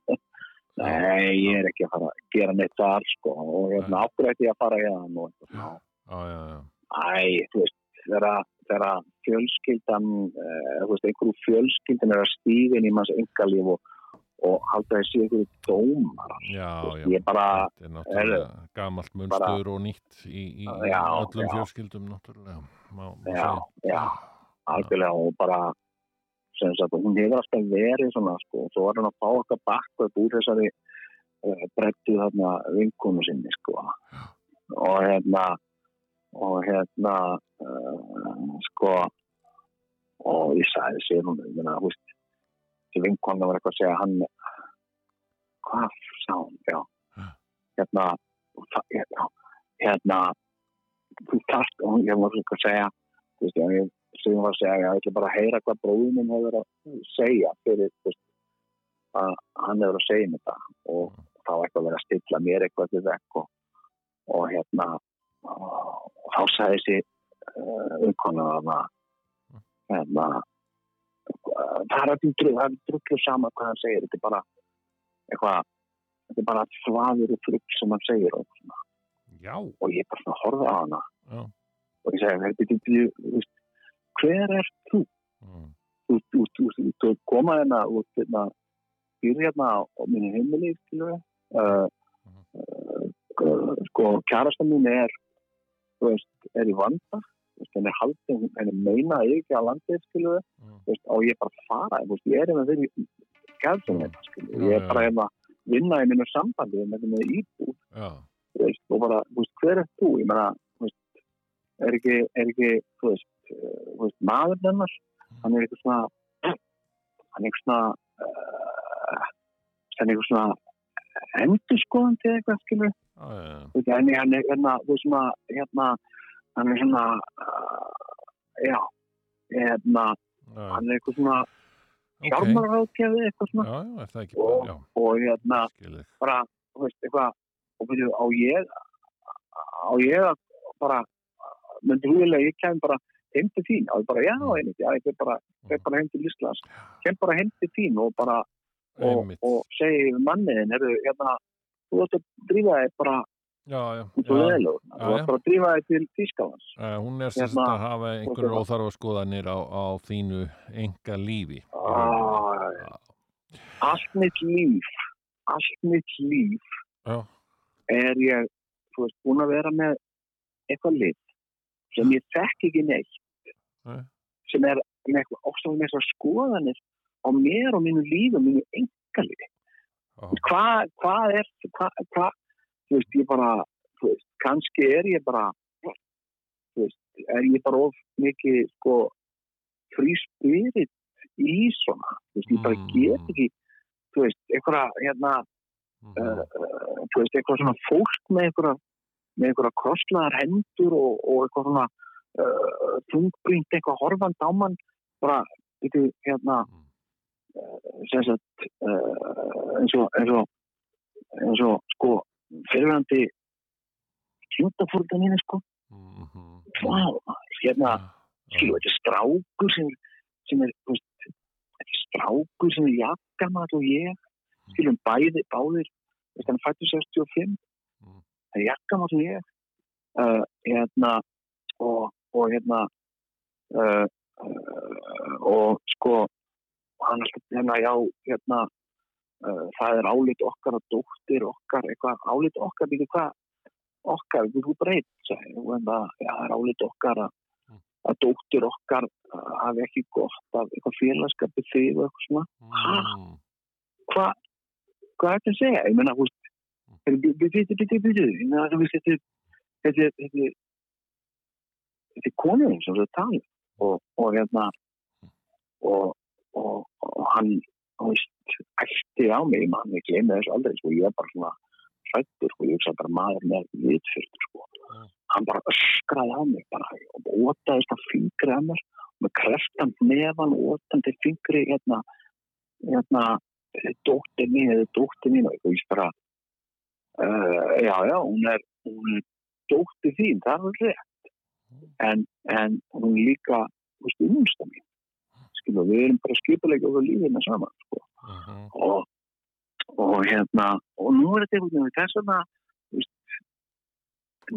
nei, ég er ekki að fara að gera neitt þar sko og hérna áttur ekki að fara það og eitthvað já, já, já. Æ, þú veist, þegar fjölskyldan, uh, þú veist, einhverju fjölskyldan er að stíðin í manns engalíf og, og halda þessi einhverju dómar. Já, veist, já. Ég bara, Þetta er náttúrulega gamalt munstur og nýtt í, í Já, öllum já. fjölskyldum náttúrulega. Má, já, segja. já, algjörlega og bara, sagt, hún hefur alltaf verið svona, sko, og svo var hann að fá okkar bakka úr þessari uh, brettu þarna vinkonu sinni, sko. Og hérna, og hérna, uh, sko, og ég sagði sér hún, þessi vinkona var eitthvað að segja hann, hvað sá hún, já, hérna, og það- hérna, hérna, þú þarft, og ég var eitthvað að segja, þú veist, ég, sem var að segja, ég ætla bara að heyra hvað bróðin hefur að segja fyrir, veist, að hann hefur að segja mér það og þá eitthvað verið að stilla mér eitthvað til vekk og, og hérna, og þá sagði þessi uh, umkona þarna, hérna, uh, það er að það er drullu sama hvað hann segir, þetta er bara eitthvað, þetta er bara þvaður og drugg sem hann segir og, og ég bara svona horfði á hana. Já. og ég segi, "Heyrðu, bíddu, bíddu, þú veist, hver er þú? Mm. Þú, þú, þú, þú, þú koma hérna út hérna, býr hérna á, á mínu heimili, skilur við. Uh, uh, sko, kærasta mín er, veist, er í vanda, henni er haldin, henni meina ekki að landið, skilur við, Mm. og ég er bara að fara, veist, ég er hérna fyrir hérna, skilur við, Já, ég er bara hérna vinna í mínu sambandi, hérna með íbúð, Já, þú veist, og bara, hver er þú? Ég veist, er ekki, er ekki, þú veist, uh, veist, maður hennar, hann er eitthvað svona, hann er eitthvað svona, uh, hann er eitthvað svona endurskoðandi eða eitthvað, skilur, já, já. þú veist, hann er, hérna, svona, hérna, hann er svona, uh, já, hérna, hann er eitthvað svona, fjármálaráðgjafi, eitthvað svona, Já, já, ekki já, og hérna, skilðið. bara, þú veist, eitthvað og byrju, á ég á ég að bara myndi húilega, ég kem bara heim til þín, og bara, já, Mm. einmitt, já, ég kem bara, bara heim til Íslands. Kem bara heim til þín og bara og, og segi manniðin, herru, hérna þú ætti að drífa þig bara Já, já, já. Já, þú ætti já. bara að drífa þig til Uh, hún er sérst Hérna, að hafa einhverjur hérna. óþarfa skoðanir á, á þínu enga lífi. ah, allt mitt líf allt mitt líf Já, er ég, þú veist, búin að vera með eitthvað lið sem ég þekk ekki neitt Nei. sem er með eitthvað ofstáðum með þessar skoðanir á mér og mínu lífi og mínu engalífi. já, Hvað hva er, hvað, hva, þú veist, ég bara, veist, kannski er ég bara, þú veist, er ég bara of mikið, sko, frí spirit í svona, þú veist, ég bara Mm. get ekki, þú veist, eitthvað, hérna, mhm, uh, uh, þú veist, eitthvað svona fólk með einhverja, með einhverja krosslaðar hendur og, og eitthvað svona uh, þungbrínt eitthvað horfand á mann bara, veitu, hérna uh, sem sagt uh, eins og eins og, eins og sko, fyrirvændi kjúntafórða mínu, sko. Mhm. wow, hérna, skilu, þetta er strákur sem, sem er, veist er strákur sem er jakkamall og ég. Skilum bæði, báðir veist, hann fættu 65 Mm. það er jakkamál sem ég. Uh, hérna og, og hérna uh, uh, og sko hann alltaf hérna já hérna uh, það er álit okkar og dóttir okkar eitthvað álit okkar byrju hvað okkar, við þú breyt það, það er álit okkar að, Mm. að dóttir okkar uh, hafi ekki gott af eitthvað félagskapi þig og eitthvað svona Mm. hvað hvað er þetta að segja? Ég menna, hú veist, byrju, byrju, byrju, byrju, ég meina, þú veist, þetta er, þetta er, þetta er, þetta er konurinn sem það tala um. og, og hérna, og, og, og hann, veist, ætti á mig, mann, ég gleymi þessu aldrei, sko, ég er bara svona hrættur, sko, ég hugsa bara maður með vitfyrst, sko. Mm. Hann bara öskraði á mig, bara, og ótaðist að fingri að mér, með kreftan nefan, ótandi fingri, hérna, hérna, dóttir mín eða dóttir mín og ég bara uh, já, já, hún er, hún er dóttir þín, það er rétt en, en hún líka þú veist, umsta mín skilu, við erum bara skipuleika okkur lífina saman sko. Mhm. og, og hérna og nú er þetta einhvern veginn þess veist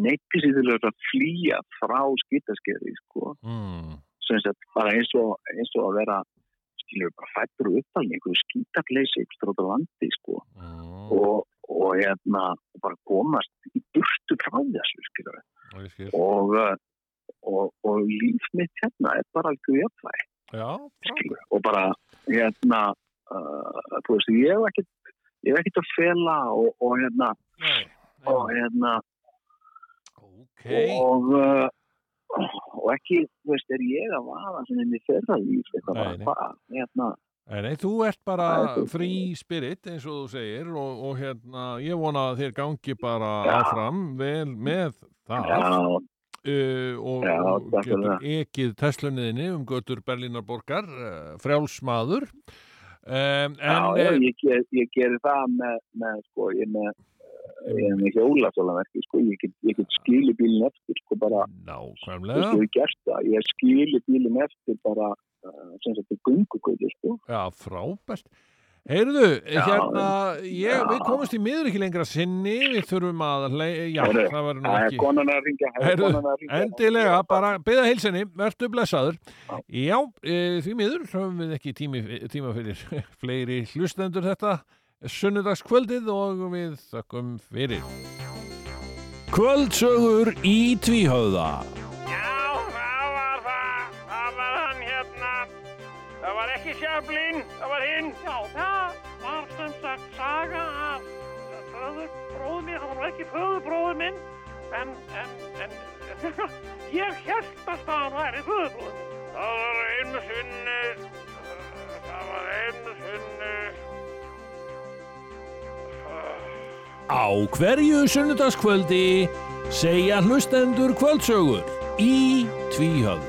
neitti sér til að flýja frá skitaskeri sko Mm. bara eins og, eins og að vera skilur bara fættur og uppalni einhverju skítakleysi ykkur á landi sko Mm. og, og hérna og bara komast í burtu frá þessu Og. Og, og, og líf mitt hérna er bara alveg skilur og bara hérna uh, þú veist ég hef ekkert ég hef ekkert að fela og, og hérna Nei, og hérna Ok. og uh, og ekki, þú veist, er ég að svona inn í þeirra líf eitthvað bara, hvað, hérna? Nei, þú ert bara frí spirit eins og þú segir og, og hérna, ég vona að þér gangi bara Já. áfram vel með það. Já, uh, og, Já, getur ekið Teslunniðinni um götur Berlínarborgar, uh, frjálsmaður um, já, en eh, ég, ger, ég gerir það með, með sko, ég með ég er með hjóla svolítið, sko, ég get, ég get skili bílinn eftir, sko, bara nákvæmlega. Veist, ég ég skili bílinn eftir bara, uh, sem sagt, gungugötu, sko. Já, frábært. Heyrðu, Já, hérna, ég, við komumst í miður ekki lengra sinni, við þurfum að, le- já, Heyrðu, það verður nú það er ekki. konan að ringja er Heyrðu, konan að hringja. Endilega, bara byggða heilsinni, verður blessaður. Já. Já, e, því miður höfum við ekki tími, tíma fyrir fleiri hlustendur þetta sunnudagskvöldið og við þökkum fyrir. Kvöldsögur í tvíhauða. Sjöflin, það var hinn. Já, það var sem sagt saga af föðurbróður minn. Það var ekki föðurbróður minn, en, en, en, ég held að það væri föðurbróður minn. Það var einu sinni, það var einu sinni, Á hverju sunnudagskvöldi segja hlustendur kvöldsögur í tvíhauða.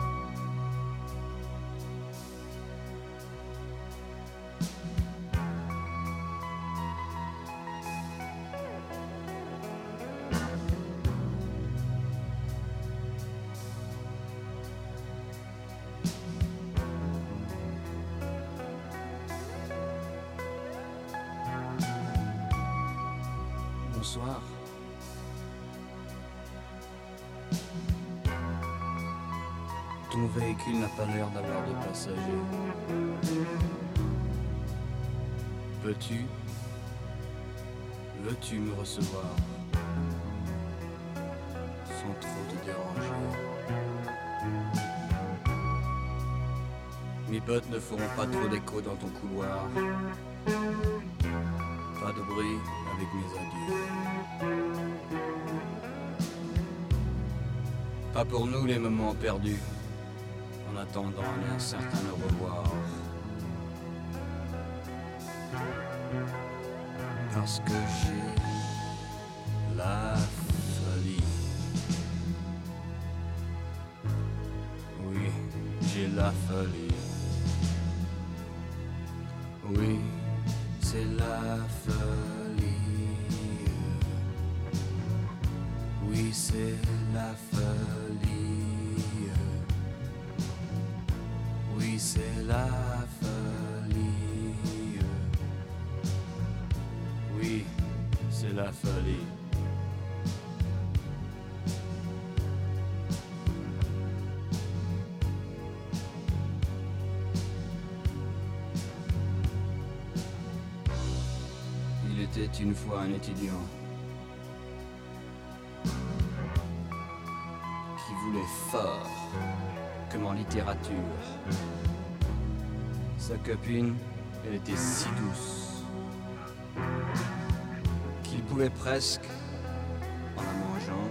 Recevoir Sans trop te déranger. Mes bottes ne feront pas trop d'écho dans ton couloir. Pas de bruit avec mes adieux. Pas pour nous les moments perdus, en attendant un incertain au revoir. Parce que j'ai la folie. Oui, j'ai la folie. Oui, c'est la folie. Oui, c'est la folie. Oui, c'est la folie. Oui, c'est la folie. Une fois un étudiant qui voulait fort comme en littérature. Sa copine, elle était si douce qu'il pouvait presque, en la mangeant,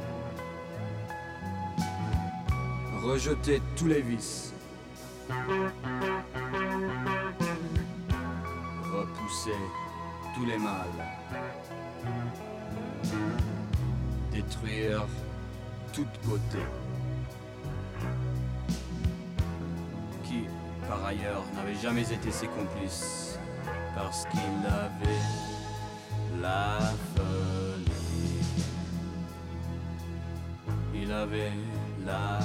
rejeter tous les vices. Repousser les mâles. Détruire toute beauté. Qui, par ailleurs, n'avait jamais été ses complices. Parce qu'il avait la folie. Il avait la.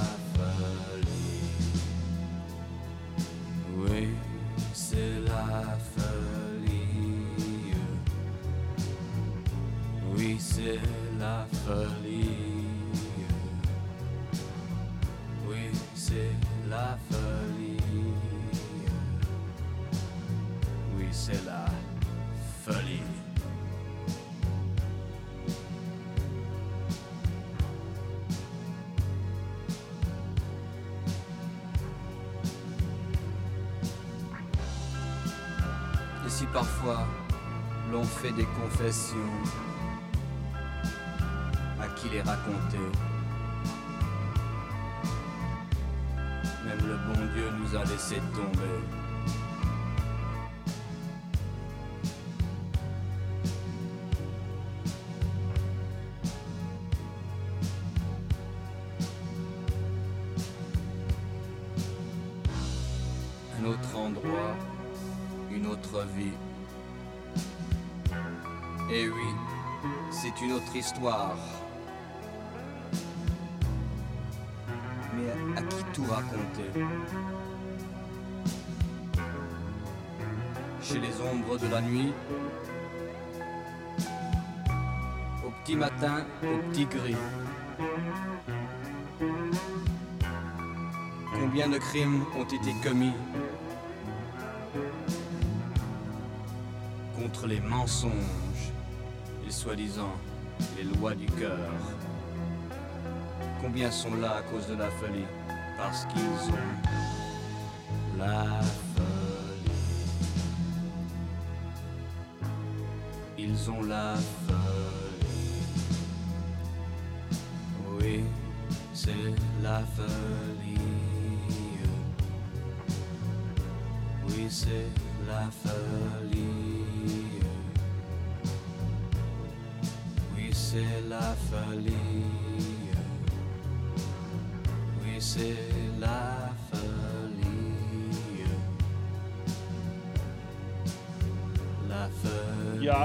Tomber. Un autre endroit, une autre vie. Et oui, c'est une autre histoire. Chez les ombres de la nuit. Au petit matin, au petit gris. Combien de crimes ont été commis contre les mensonges et soi-disant les lois du cœur? Combien sont là à cause de la folie? Parce qu'ils ont la la folie. Oui, c'est la folie.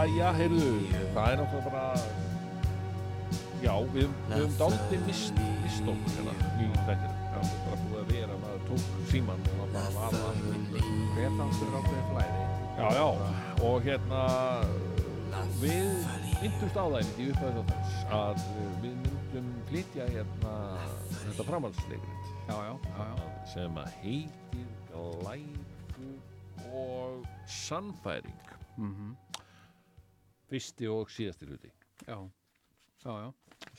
Já, heyrðu, það er náttúrulega bara Já, við, höfum dálítið mist, mist okkur hérna í þettir Já, við erum bara búið að vera, maður tók síman og það bara var allt hver þáttur ákveðið flæði. Já, já, og hérna við myndumst á það í upphæðu þáttans að við myndum flytja hérna þetta framhaldsleikrit. Já, já, já, já. sem að heitir Glæpu og Sannfæring. Mm fyrsti og síðasti hluti. Já, já, já.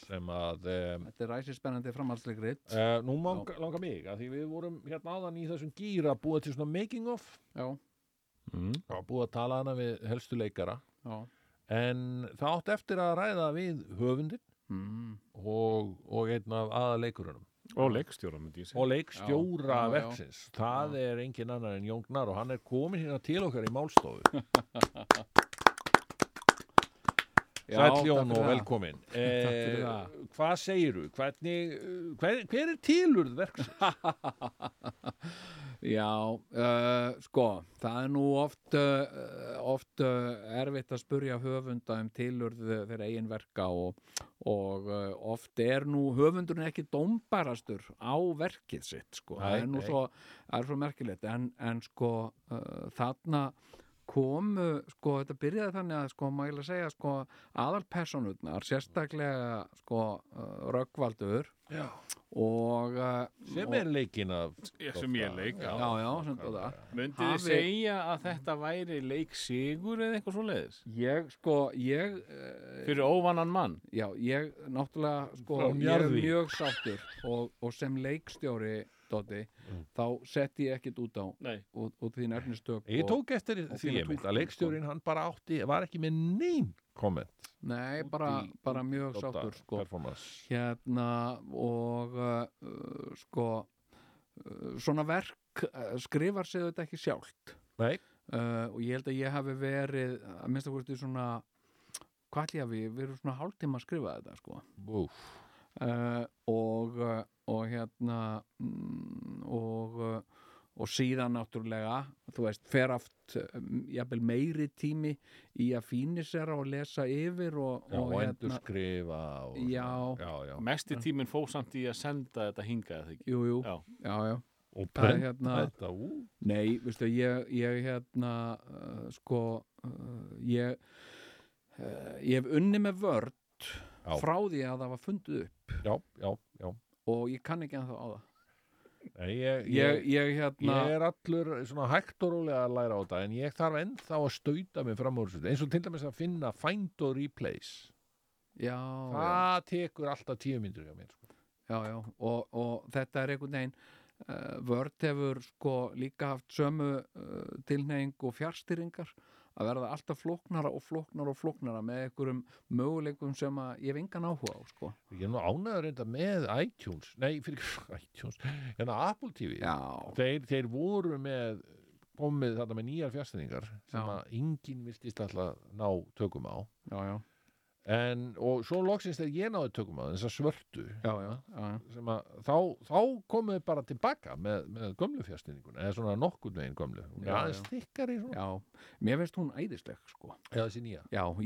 sem að um, þetta er ræsir spennandi framhaldsleikrit. Uh, nú mang, langar mig að því við vorum hérna áðan í þessum gýra búið til svona making of. Já, Mm. búið að tala hana við helstu leikara. Já. En það átt eftir að ræða við höfundin mm. og, og einn af aðaleikurunum Og leikstjóra myndi ég segja. og leikstjóra Já, já, já. það er engin annar en Jón Gnar og hann er komin hérna til okkar í málstofu Já, Sæll takk Jón fyrir og velkomin. Eh, hvað segiru hvernig, eh, hver, hver er tilurð verksins? Já, uh, sko, það er nú oft, uh, oft uh, erfitt að spurja höfunda um tilurð þeirra eigin verka og, og oft er nú höfundurinn ekki dómbarastur á verkið sitt, sko. Nei, það er nú nei. svo, það er svo merkilegt, en, en sko, þarna komu, sko, þetta byrjaði þannig að, sko, maður að segja, sko, aðalpersonurnar, sérstaklega, sko, uh, Röggvaldur Já. og uh, Sem er leikinn af sem ég leik já, já, Myndið þið segja að þetta væri leik sigur eða eitthvað svo leiðis? Ég, sko, ég uh, Fyrir óvannan mann? Já, ég náttúrulega, sko, ég er mjög sáttur og, og sem leikstjóri, Dóti, þá setti ég ekkit út á út, út því nefnistök Ég og, tók eftir og því einmitt túlkun, að leikstjórin hann bara átti, var ekki með neyn komment Nei, bara, í- bara mjög sáttur, sko. Performance. Hérna, og uh, sko uh, svona verk uh, skrifar sig þetta ekki sjálft. Nei, uh, og ég held að ég hafi verið að minnst að hvort svona hvað ég hafi, við erum svona hálftíma að skrifa þetta, sko. Úf, uh, og, uh, og hérna mm, og uh, og síðan náttúrulega þú veist, fer aft um, jafnvel meiri tími í að fínisera og lesa yfir og, já, og og endur skrifa og, Já. já, já. Mesti tíminn fóð samt í að senda þetta hingað eða ekki? jú, jú, Já. já, já og Það prenta hérna- þetta ú, Nei, veistu, ég, ég hérna uh, sko uh, ég uh, ég hef unni með vörd Já. frá því að það var fundið upp já, já, já og ég kann ekki ennþá á það. Nei, ég, ég, ég, hérna ég er allur svona hægt og rólega að læra á þetta en ég þarf ennþá að stauta mig fram úr þessu. Eins og til dæmis að finna find og replace. Já, já, það tekur alltaf tíu myndur hjá mér sko. já, já. Og, og þetta er einhvern veginn uh, Word hefur sko líka haft sömu uh, tilneying og fjárstýringar að verða alltaf flóknara og flóknara og flóknara með einhverjum möguleikum sem ég hef engan áhuga á sko. ég er nú ánæður reynda með iTunes. Nei, fyrir iTunes. Hérna Apple TV þeir, þeir voru með komið þarna með nýjar fjárstæðingar sem Já. að enginn viltist alltaf ná tökum á. Já, já, en, og svo loksins þegar ég náði tökum á þessar svörtu já, já, já, að þá, þá komuð þið bara tilbaka með, með gömlu fjárstæðinguna eða svona nokkurn veginn gömlu. Hún er Já, aðeins já. þykkari svona. Já, mér finnst hún æðisleg sko.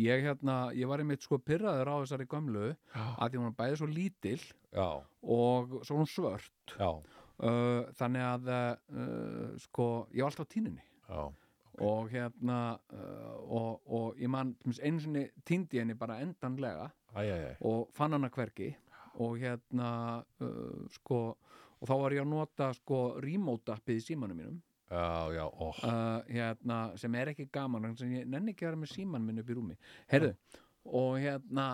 ég hérna, ég var einmitt sko pyrraður á þessari gömlu að því hún er bæði svo lítil já, og svo hún svört. Uh, þannig að uh, sko, ég var alltaf á tíninni já. Og hérna uh, og, og ég man einu sinni týndi henni bara endanlega Æ, æ, æ. og fann hana hvergi. Og hérna uh, sko, og þá var ég að nota sko remote appið í símanum mínum. Já, já, ó, uh, hérna, sem er ekki gaman sem ég nenni ekki að vera með síman minn upp í rúmi. Heyrðu, og hérna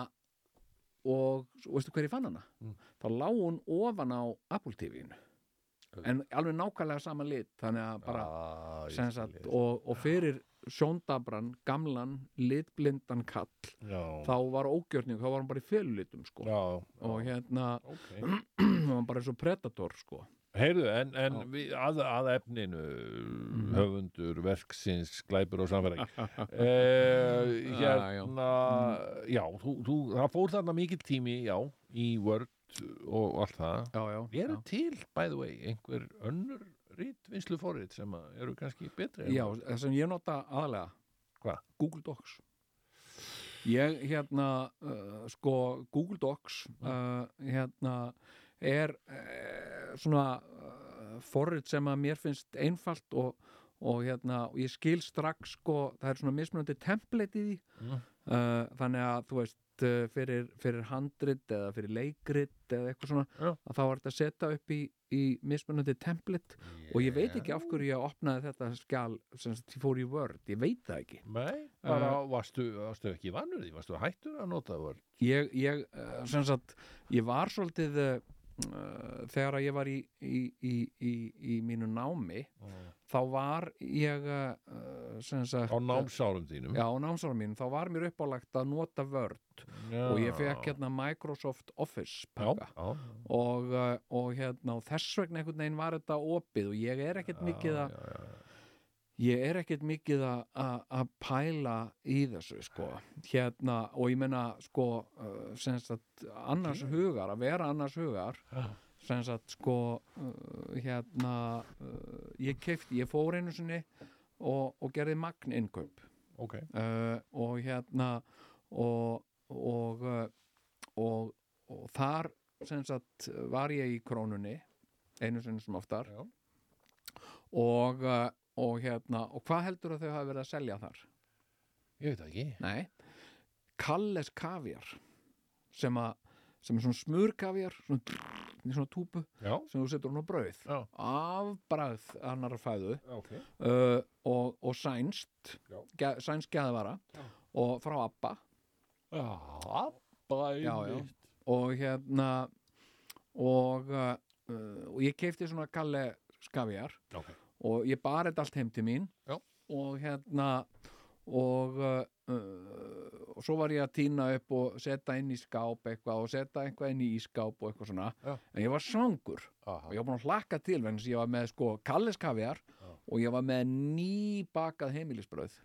og, og veistu hver ég fann hana? Mm. þá lá hún ofan á Apple TV-inu en alveg nákvæmlega sama lit þannig að bara Ah, sagt, og, og fyrir sjóndabran, gamlan litblindan kall já, þá var ógjörning, þá var hann bara í félulitum sko. já, og já, hérna ok. hann var bara eins og predator sko. Heyrðu, en, en við, að, að efninu Mhm. höfundur, verksins, glæpur og samfæring uh, hérna já, þú, þú, það fór þarna mikill tími já, í Word og allt það já, já, eru já. til, by the way, einhver önnur rít, vinslu forrið sem eru kannski betri Já, það sem ég nota aðalega Hvað? Google Docs Ég hérna uh, sko Google Docs uh, hérna er uh, svona forrið sem að mér finnst einfalt og, og hérna og ég skil strax sko það er svona mismunandi template í því Mm. Uh, þannig að þú veist uh, fyrir, fyrir handrit eða fyrir leikrit eða eitthvað svona Já. að þá er þetta að setja upp í, í mismunandi template. Og ég veit ekki af hverju ég opnaði þetta skjál sem fór í Word, ég veit það ekki. Nei, bara varstu, varstu ekki vannur því, varstu hættur að nota Word? Ég, ég uh, sem sagt, ég var svolítið uh, þegar að ég var í, í, í, í, í mínu námi þá var ég uh, sagt á námsárum þínum. Já, á námsárum mínu, þá var mér uppálagt að nota Word. Já. og ég fekk hérna Microsoft Office pakka. já, og, uh, og hérna og þess vegna einhvern veginn var þetta opið og ég er ekkert mikið að. Ég er ekkert mikið að- að að pæla í þessu sko. Hérna og ég meina sko uh, sem sagt annars hugar, að vera annars hugar sem sagt sko uh, hérna uh, ég keifti, ég fór einu sinni og, og gerði magn innkaup ok, uh, og hérna og og, og og þar sem sagt var ég í krónunni einu sinni sem oftar. Já. og, uh, og hérna og hvað heldur að þau hafa verið að selja þar? ég veit ekki. Nei, Kalles kaviar sem, a, sem er svona smurkaviar svona, svona túpu já, sem þú setur hún á brauð. Já. af brauð annar fæðu. Ok, uh, og, og sænst ge, sænst geðvara. Og frá Abba. Já. og hérna og, uh, uh, og ég keipti svona Kalle skaviar ok, og ég bar þetta allt heim til mín. Já. og hérna og uh, uh, og svo var ég að týna upp og setja inn í skáp eitthvað og setja eitthvað inn í ískáp og eitthvað svona. Já. en ég var svangur. Aha, og ég var búin að hlakka til vegna að ég var með sko Já. og ég var með nýbakað heimilisbröð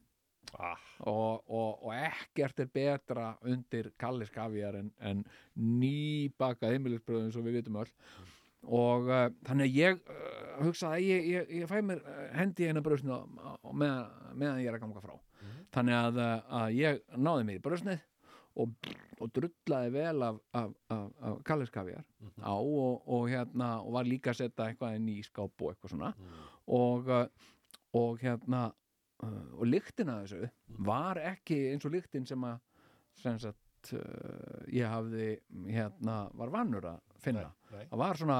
ah, og, og, og ekkert er betra undir Kalles kaviar en, en nýbakað heimilisbröð eins og við vitum öll og uh, þannig að ég uh, hugsaði að ég, ég, ég fæ mér uh, hendi í eina bröðsnu meðan, meðan ég er að ganga frá. Þannig að, að ég náði mér í bröðsnið og, og drullaði vel af, af, af, af Kalles kaviar á og, og hérna og var líka að setja eitthvað inn í skáp og eitthvað svona. Og, uh, og hérna og lyktin af þessu var ekki eins og lyktin sem að sem sagt uh, ég hafði hérna var vannur að finna. Nei. það var svona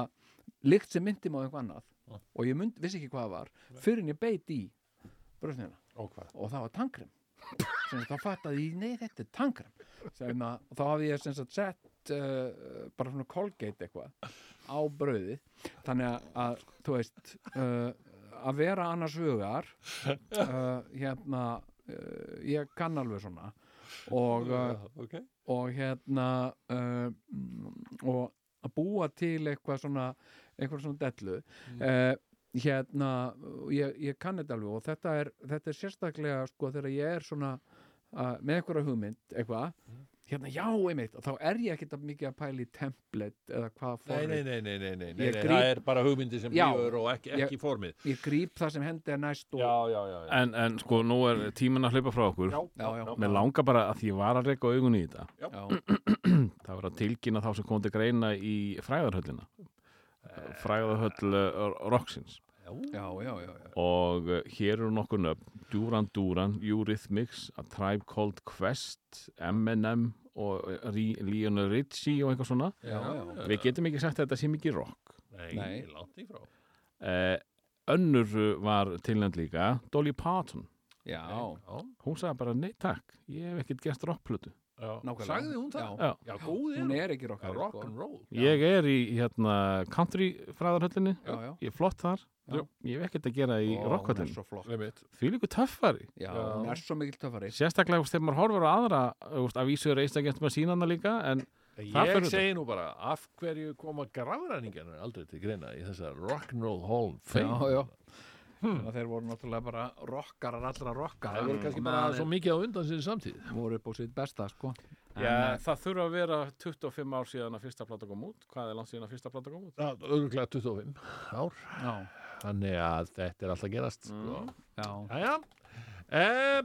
lykt sem myndi mig á eitthvað annað. Já. og ég mynd, vissi ekki hvað það var. Fyrir en ég beit í bröðsnina og og það var tankrem þá fattaði ég, nei þetta er tankrem að, og þá hafði ég sagt sett uh, bara svona Colgate eitthvað á brauðið. Þannig að, þú veist uh, að vera annars hugar uh, hérna ég kann alveg svona. Og, uh, ok, og hérna og að búa til eitthvað svona eitthvað svona dellu. Uh, hérna, og ég, ég kann þetta alveg og þetta er, þetta er sérstaklega sko þegar ég er svona uh, með eitthvað hugmynd eitthvað hérna já einmitt og þá er ég ekkert að mikið að pæla í template eða hvað formið nei, nei, nei, nei, nei, nei, Ég nei gríp- það er bara hugmyndi sem býður og ekki, Ég- ekki formið. ég gríp það sem hendi er næst og já, já, já, já. En, en sko, nú er tíminn að hlaupa frá okkur. Já, Já, já. Mér langar bara að því ég var að reyka augun í þetta já, Það var að tilkynna þá sem kom til greina í fræðarhöllina. Fræðarhöll uh, Roxins já, já, já, og uh, hér eru nokkur nöfn. Duran Duran, Eurythmics A Tribe Called Quest M&M og Ri- Lionel Richie og eitthvað svona. Já, já. Við getum ekki sagt að þetta sé mikið rock. Nei, Nei. langt í frá. Uh, Önnur var tilnæmt líka Dolly Parton. Hún sagði bara nei takk, ég hef ekkert gert rockplötu. Sagði hún það? Já. Já. góð er hún er ekki rockari rock sko. and roll. Ég er í hérna country fræðarhöllinni já, já. Ég er flott þar Já. Ég hef ekkert að gera í Einmitt. Því líku töffari hún er svo mikil töffari Sérstaklega þegar maður horfir á aðra að vísu er einstaklega með sína hana líka en Það Ég segi nú bara, af hverju koma grafræningarnir aldrei til greina í þessa rock'n'roll hall of já, fame? já. Hmm. þeir voru náttúrulega bara rockarar allra rockar Það voru kannski bara svo mikið á undan sinni samtíð. voru upp á sitt besta sko Já, það þurfa að vera 25 ár síðan að fyrsta plata kom út Hvað er langt síðan að fyrsta plata kom út? Örgulega 25 ár. já, Þannig að þetta er alltaf gerast. Sko. já, Jæja. Eh,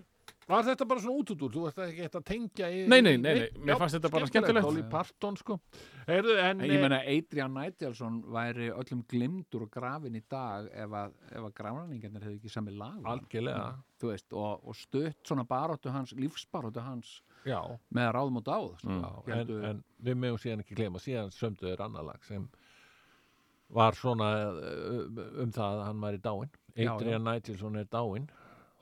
var þetta bara svona út út úr? Þú ert ekki eitt að tengja í... Nei, nei, nei, nei. Mér Já, fannst þetta bara skemmtilegt. Parton, sko. Heyrðu, en... En ég meina Adrian Nigelsson væri öllum glimtur og grafin í dag ef að, að grafræningarnir hefði ekki sami lag. Algjörlega. þú veist, og, og stutt svona baróttu hans, lífsbaróttu hans Já. með ráðum og dáð sko. Mm. Já, en, en við meðum síðan ekki glema síðan sömdu þeir annar lag sem var svona um, um það að hann væri dáinn. Já, Adrian Nigelson er dáinn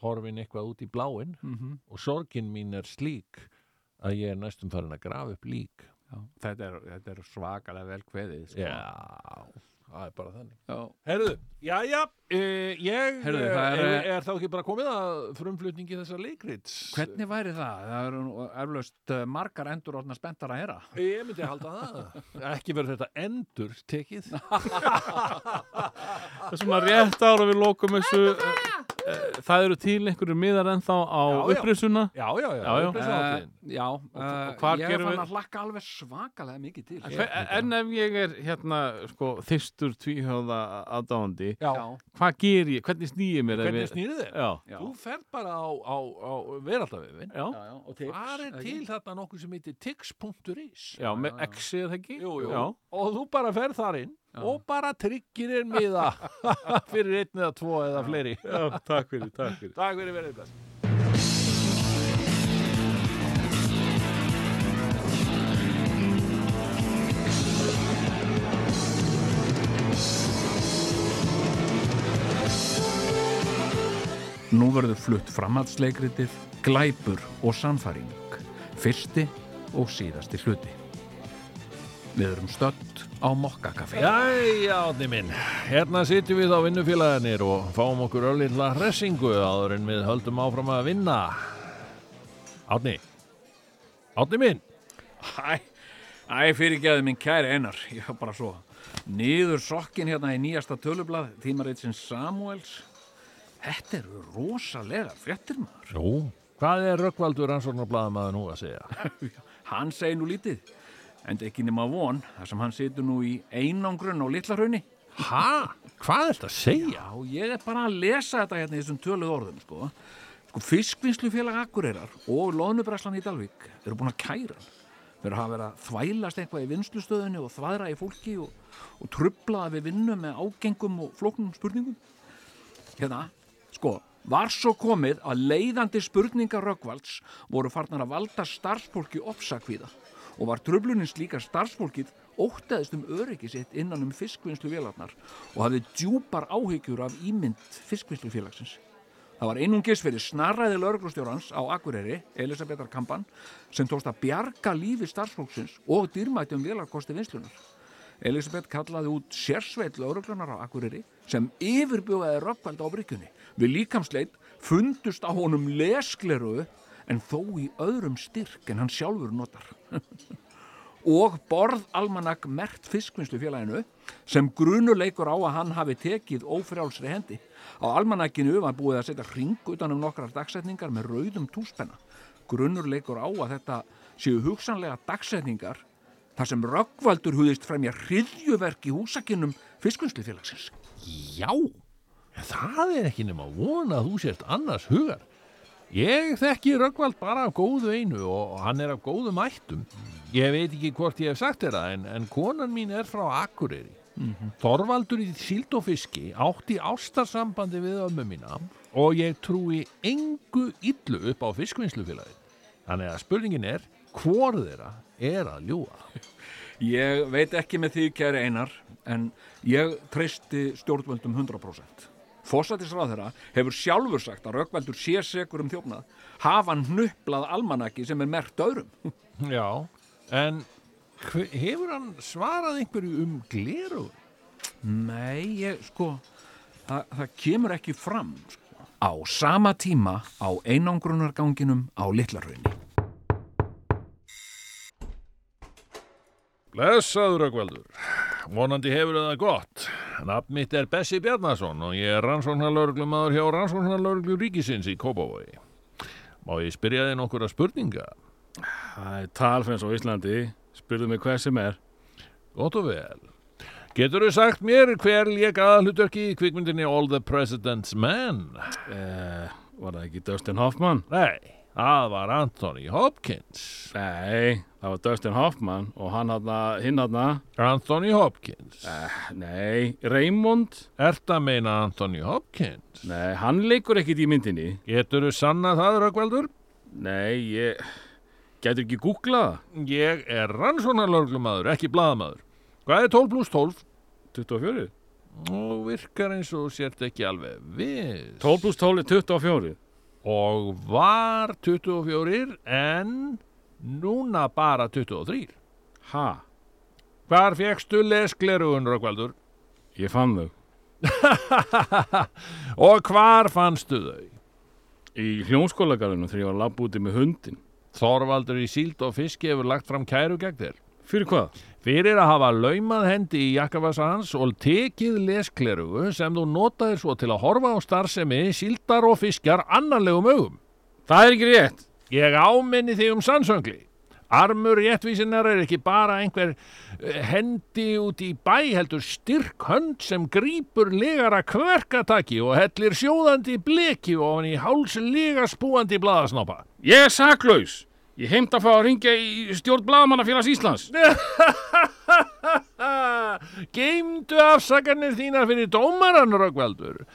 horfin eitthvað út í bláinn mm og sorgin mín er slík að ég er næstum farin að grafa upp lík. Þetta, er, þetta er svakalega vel kveðið sko. Já, það er bara þannig. Já. Herðu, já, já, uh, ég Heyrðu, eh, er- er, er, þá ekki bara komið að frumflutningi þessar leikrits hvernig væri það? það eru uh, margar endur orðna spenntar að heyra Ég myndi halda það Ekki verður þetta endur tekið Það er svona rétt ára við lokum þessu það eru til einhverju miðar ennþá á Já, já. Já, já, já, Já. Uh, já, uh, hvar ég er fann að hlakka alveg svakalega mikið til Hve- en ef ég er hérna sko þyrstur tvíhjóða aðdáandi Já. Hvað ger ég, hvernig mér Hvernig ég- snýrið þér? já, já, Þú ferð bara á, á, á veraldavefin. Það er til þarna nokkuð sem heitir tix.is já, með já, já. X er það ekki Jú, jú. Og þú bara ferð þar inn Já. og bara tryggir þér miða fyrir einn eða tvo eða fleiri. já, takk fyrir, takk fyrir Takk fyrir verið Nú verður flutt framhaldsleikritið Glæpur og sannfæring Fyrsti og síðasti hluti Við erum stödd á Mokkakaffi Jæja, átni minn. Hérna sitjum við á vinnufélagarnir og fáum okkur öllilla hressingu áður en við höldum áfram að vinna. Átni. Átni minn. Æ, æ fyrirgeðu minn kæri einar Ég var bara svo Niður sokkin hérna í nýjasta tölublað Tímaritsins Samuels Þetta eru rosalega fréttir maður Jú. Hvað er Rökkvaldur rannsóknarblaðamaður nú að segja? Hann segir nú lítið En ekki nema von þar sem hann situr nú í einangrun á Litlahrauni Ha? Hvað er þetta að segja? Já, ég er bara að lesa þetta hérna í þessum töluð orðum, sko. Sko, fiskvinnslufélag Akureyrar og Lóðnubræslan í Dalvík eru búin að kæra hann. Eru að hafa verið að þvælast eitthvað í vinnslustöðunni og þvæðra í fólki og, og trubla við vinnu með ágengum og flóknum spurningum. Hérna, sko, var svo komið að leiðandi spurningar Röggvalds voru farnar að valda starfsfólki ofsakvíða og var trublunin slíka starfsfólkið óttaðist um öryggi sitt innan um fiskvinnsluvélarnar og hafði djúpar áhyggjur af ímynd fiskvinnslufélagsins. Það var einungis fyrir snarræði lauruglustjórans á Akureyri, Elisabetar Kampan, sem tókst að bjarga lífi starfsfólksins og dýrmætum vélarkosti vinslunar. Elisabeth kallaði út sérsveit lauruglunar á Akureyri sem yfirbjóðaði rökkvæld á bryggjunni. Við líkamsleit fundust á honum leskleru en þó í öðrum styrk en hann sjálfur notar. og borð almanak mert fiskvinnslufélaginu sem grunuleikur á að hann hafi tekið ófrjálsri hendi. Á almanakinu var búið að setja ring utan um nokkrar dagsetningar með rauðum túspenna. Grunuleikur á að þetta séu hugsanlega dagsetningar þar sem Röggvaldur hugðist fremja hriðjuverk í húsakinnum fiskvinnslufélagsins. Já, það er ekki nema vona að þú sért annars hugar. Ég þekki Röggvald bara af góðu einu og hann er af góðum ættum. Ég veit ekki hvort ég hef sagt þér það en, en konan mín er frá Akureyri. Þorvaldur í síld og fiski átti ástarsambandi við ömmu mína og ég trúi engu illu upp á fiskvinnslufélagi. Þannig að spurningin er, hvor þeirra er að ljúa? Ég veit ekki með því kæri einar en ég treysti stjórnvöldum 100%. Fósatisráðherra hefur sjálfur sagt að Röggvaldur sé segur um þjófnað hafa hnuplað almanaki sem er mert öðrum. Já, en hve- hefur hann svarað einhverju um gleru? Nei, ég sko, það, það kemur ekki fram. Sko. Á sama tíma á einangrunarganginum á Littlarhraunni. Blessaður Röggvaldur. Vonandi hefur það gott. Nafn mitt er Bessi Bjarnason og ég er rannsóknarlörglumadur hjá rannsóknarlörglu ríkisins í Kópavogi. Má ég spyrja þið nokkura spurninga? Það er talfens á Íslandi spurðu mig hver sem er Gott og vel. Getur þú sagt mér hver lék aðalhutverki í kvikmyndinni All the President's Men? eh, Var það ekki Dustin Hoffman? Nei, það var Anthony Hopkins. Nei, það var Dustin Hoffman og hann hann hinn hann Anthony Hopkins. eh, Nei, Raymond Ert að meina Anthony Hopkins? Nei, hann leikur ekkit í myndinni Getur þú sanna það, Röggvaldur? Nei, ég Gætur ekki googlað? Ég er rannsóknarlörglumadur, ekki blaðamadur. Hvað er 12 pluss 12? 24 Og virkar eins og sért ekki alveg við. 12 pluss 12 er 24 Og var 24 en núna bara 23. Ha, Hvar fegstu lesklerugun, Röggvaldur? ég fann þau Og hvar fannstu þau? Í hljómskólagarðinu þegar ég var að labba úti með hundin Þorvaldur í síld og fiski hefur lagt fram kæru gegn þér. Fyrir hvað? Fyrir að hafa laumað hendi í jakkavasa hans og tekið lesklerugu sem þú notaðir svo til að horfa á starfsemi, síldar og fiskjar annarlegum augum. Það er ekki rétt. Ég áminni þig um sannsöngli. Armur réttvísinnar er ekki bara einhver eh, hendi út í bæ heldur styrk hönd sem grípur legara kverkataki og hellir sjóðandi bleki ofan í háls lega spúandi blaðasnápa. Ég er saklaus. Ég heimt að fá að ringja í stjórn Blaðamannafélags Íslands. Geimdu afsakarnir þínar fyrir dómaran Röggvaldur.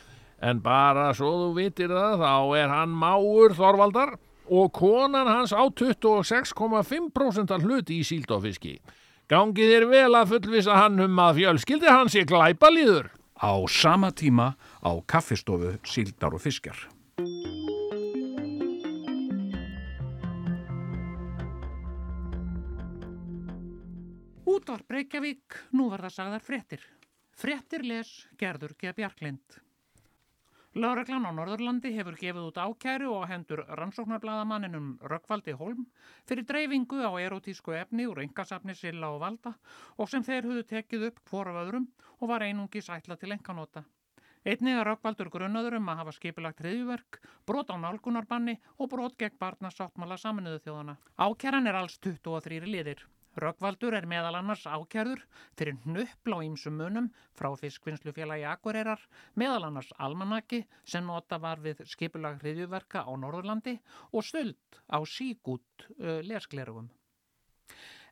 En bara svo þú vitir það, þá er hann máur Þorvaldar og konan hans á 26,5% hluti í síld og fiski. Gangi þér vel að fullvisa hann um að fjölskyldi hans ég glæpa líður. Á sama tíma á kaffistofu síldar og fiskjar. Útvarp Reykjavík, nú var það sagðar fréttir. Fréttir les Gerður G. Bjarklind. Lörglan á Norðurlandi hefur gefið út ákæru og hendur rannsóknarblaðamanninum Rökkvaldi Holm fyrir dreifingu á erotísku efni úr engasafni Silla og Valda og sem þeir höfðu tekið upp hvora af öðrum og var einungi sætla til enganóta. Einnig er Rökkvaldur grunnaður um að hafa skipilagt hriðjuverk, brot á nálgunarbanni og brot gegn barnasáttmála saminuðu þjóðana. Ákæran er alls 23 liðir. Röggvaldur er meðal annars ákjærður fyrir hnuppl á ýmsum munum frá fiskvinnslufélagi Akureyrar, meðal annars almanaki sem nota var við skipulag hriðjuverka á Norðurlandi og stöld á sígút uh, lesklerugum.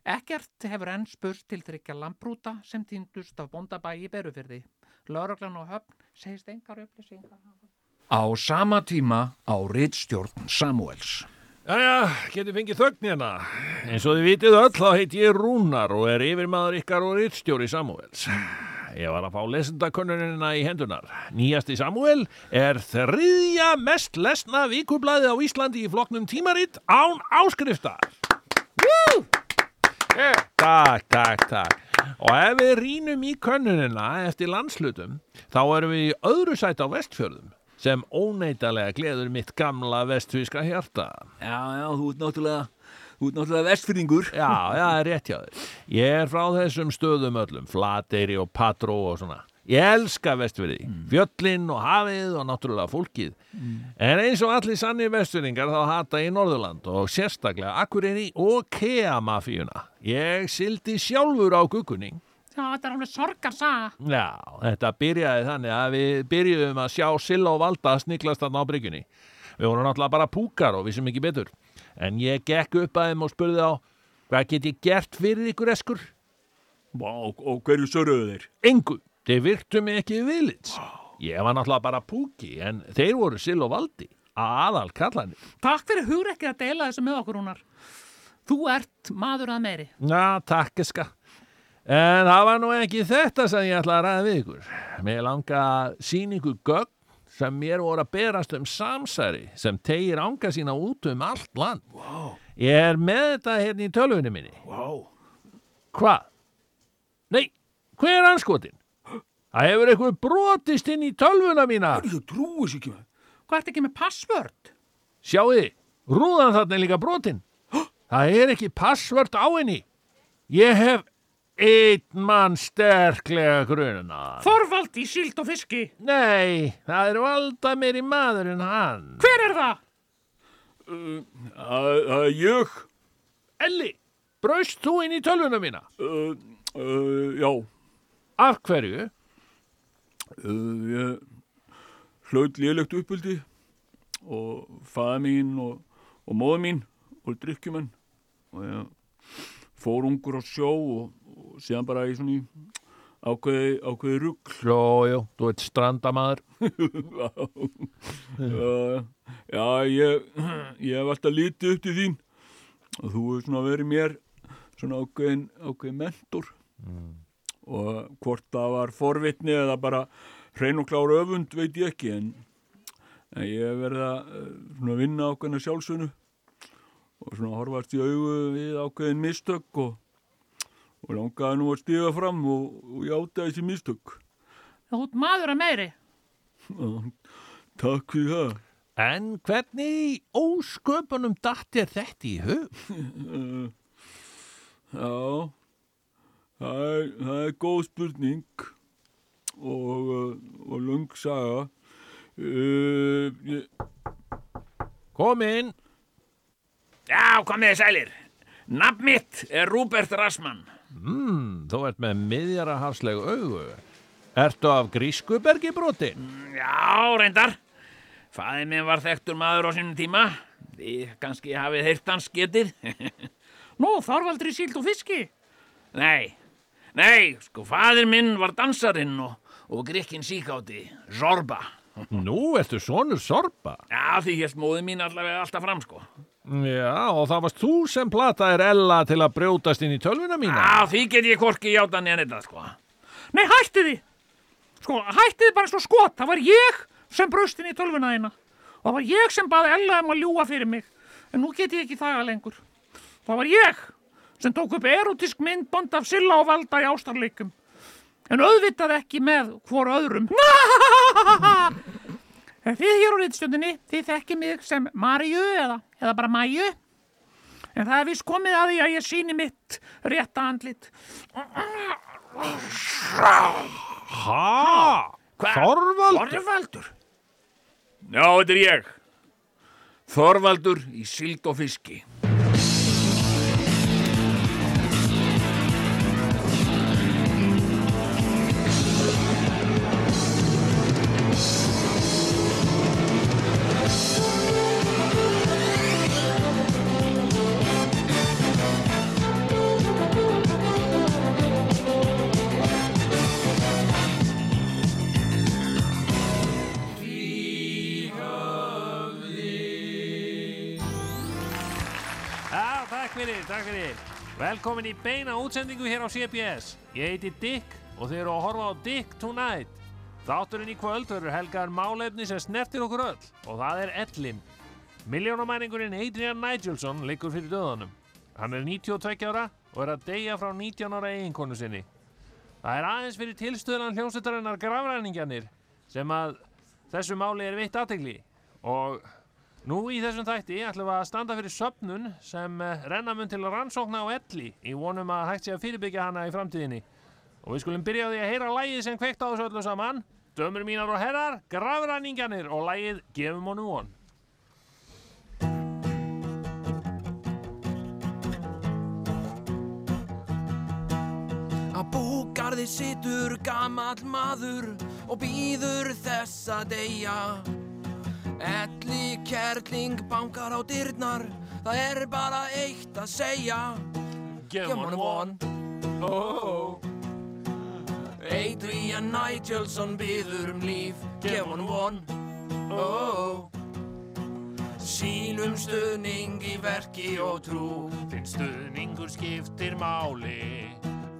Ekkert hefur enn spurst til tryggja lambrúta sem týndust af bondabæi í Berufyrði. Lörglan og höfn segist engar upplýsingar. Á sama tíma á rittstjórn Samuels. Jæja, getur fengið þögn hérna. Eins og þið vitið öll, þá heit ég Rúnar og er yfirmaður ykkar og rittstjóri Samuels. Ég var að fá lesendakönnunina í hendunar. Nýjasti Samuel er þriðja mest lesna vikublaði á Íslandi í flokknum tímaritt án áskriftar. Woo! Takk, takk, takk. Og ef við rínum í könnunina eftir landslutum, þá erum við í öðru sætt á vestfjörðum sem óneitalega gleður mitt gamla vestfíska hjarta. Já, já, þú ert náttúrulega, þú ert náttúrulega vestfyrningur. Já, já, er rétt hjá þér. Ég er frá þessum stöðum öllum, Flateyri og Patró og svona. Ég elska vestfyrði, fjöllin og hafið og náttúrulega fólkið. En eins og allir sannir vestfyrningar þá hata ég Norðurland og sérstaklega Akureyri og Kea-mafíuna. Ég sildi sjálfur á guggunning. Þetta er alveg sorgarsaga. Já, þetta byrjaði þannig að við byrjuðum að sjá Silla og Valda sniglast þarna á bryggjunni. Við vorum náttúrulega bara púkar og vissum ekki betur. En ég gekk upp að þeim og spurði á, hvað get ég gert fyrir ykkur eskur? Vá, og, og hverju söröðu þeir? Engu, þeir virtu mig ekki viðlits. Ég var náttúrulega bara púki, en þeir voru Silla og Valdi, aðal kallanir. Takk fyrir hugrekkið að deila þessu með okkur, Rúnar. Þú ert maður að meiri. Já, takk eska. En það var nú ekki þetta sem ég ætla að ræða við ykkur. Mér langa síningu gögn sem mér voru að berast um samsæri sem tegir ánga sína út um allt land. Vá, Ég er með þetta hérna í tölvunni minni. vá. Hvað? Nei, hver er anskotin? Það hefur eitthvað brotist inn í tölvuna mína. Ég trúi sér ekki með. Hvað ert ekki með passvörd? Sjáuði, rúðan þarna er líka brotin. Það er ekki passvört á henni. Ég hef einn mann sterklega grunna. Þorvald í síld og fiski. Nei, það er valda meiri maður en hann. Hver er það? Það er ég. Elli, braust þú inn í tölvuna mína? Uh, uh, já, Af hverju? uh, ég hlaut lélegt uppöldi og fæða mín og, og móða mín og drikkjumenn og ég fór ungur á sjó og, og síðan bara í svona ákveði, ákveði rugg Jó, jú, þú ert strandamaður. já, já, ég, ég hef alltaf litið upp til þín. Og þú hefur svona verið mér svona ákveðin, ákveðin mentor. Og hvort það var forvitni eða bara hrein og klár öfund veit ég ekki en, en ég hef verið að eh, svona vinna ákveðina sjálfsönu og svona horfast í augu við ákveðin mistök og, og langaði nú að stiga fram og, og játa þessi mistök Þú ert maður að meiri. Takk fyrir það En hvernig ósköpunum datt er þetta í hug? Já, Það er, það er góð spurning og, uh, og lung saga. Uh, ég, Kom inn. Já, komið sælir. Nafn mitt er Rúbert Rassmann. Mm, þú ert með miðjara hafsleg augu. Ertu af grískubergi brotin? Já, reyndar. Fæði minn var þekktur maður á sínum tíma. Þið kannski hafið heyrt hans getið. Nú, Þorvaldur í síld og fiski. nei, nei, sko, fæðir minn var dansarinn og, og grikkin síkáti, Zorba. Nú ertu sonur sorpa. Já, því hérst móði mín allavega alltaf fram, sko. Já, og það varst þú sem plataðir Ella til að brjótast inn í tölvuna mína. Já, því get ég hvorki játa neðan þetta, sko. Nei, hætti því. Sko, hætti því bara svo skot. Það var ég sem braust inn í tölvuna þína. Og það var ég sem baði Ella um að ljúa fyrir mig. En nú get ég ekki það lengur. Það var ég sem tók upp erotísk myndbond af Silla og Valda í ástarleikum. En auðvitað ekki með hvor öðrum. En Þið hér á reyndstjöndinni, þið þekki mig sem Maríu eða, eða bara Mæju. En það er vist komið að því að ég síni mitt rétta andlit. Ha? Þorvaldur? Þorvaldur? Já, þetta er ég. Þorvaldur í sild og fiski. Velkomin í beina útsendingu hér á CBS. Ég heiti Dick og þið eru að horfa á Dick Tonight. Þátturinn í kvöld verður helgaður málefni sem snertir okkur öll og það er Ellin. Miljónamæningurinn Adrian Nigelson liggur fyrir döðanum. Hann er 92 ára og er að deyja frá 19 ára eiginkonu sinni. Það er aðeins fyrir tilstöðlan hljómsveitarinnar grafræningjanir sem að þessu máli er veitt aðtegli og Nú í þessum þætti ætlum við að standa fyrir söpnun sem eh, renna mun til rannsókna á elli í vonum að hægt sé að fyrirbyggja hana í framtíðinni. Og við skulum byrja á því að heyra lægið sem kveikt á þessu öllu saman. Dömur mínar og herrar, grafræningjanir og lægið Gefum honum von. Á búgarði situr gamall maður og býður þess að deyja. Elli kerling bankar á dyrnar, það er bara eitt að segja. Gefum honum von. Oh. Adrian Nigelson býður um líf, gefum honum von. Oh. Sýnum stuðning í verki og trú. Þinn stuðningur skiptir máli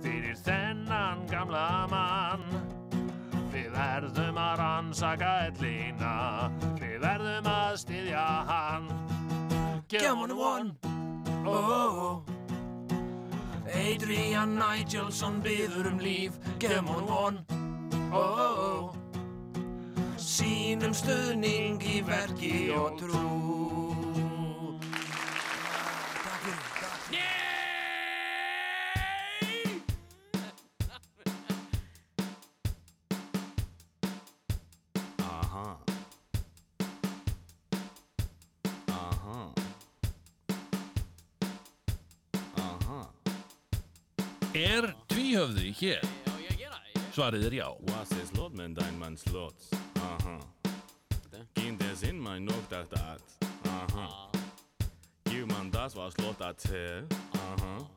fyrir þennan gamla mann. Við verðum að rannsaka ellina, við verðum að styðja hann. Gefum honum von. Oh, oh, oh. Adrian Nigelson byður um líf, gefum honum von. Oh, oh, oh. Sýnum stuðning í verki og trú. Hér? Svarið er já. Was ist los mit dein Mann Slots? Aha. Ging der Sinn mein noch dachte at. Aha. Jemand das war Slot erzähl. Aha.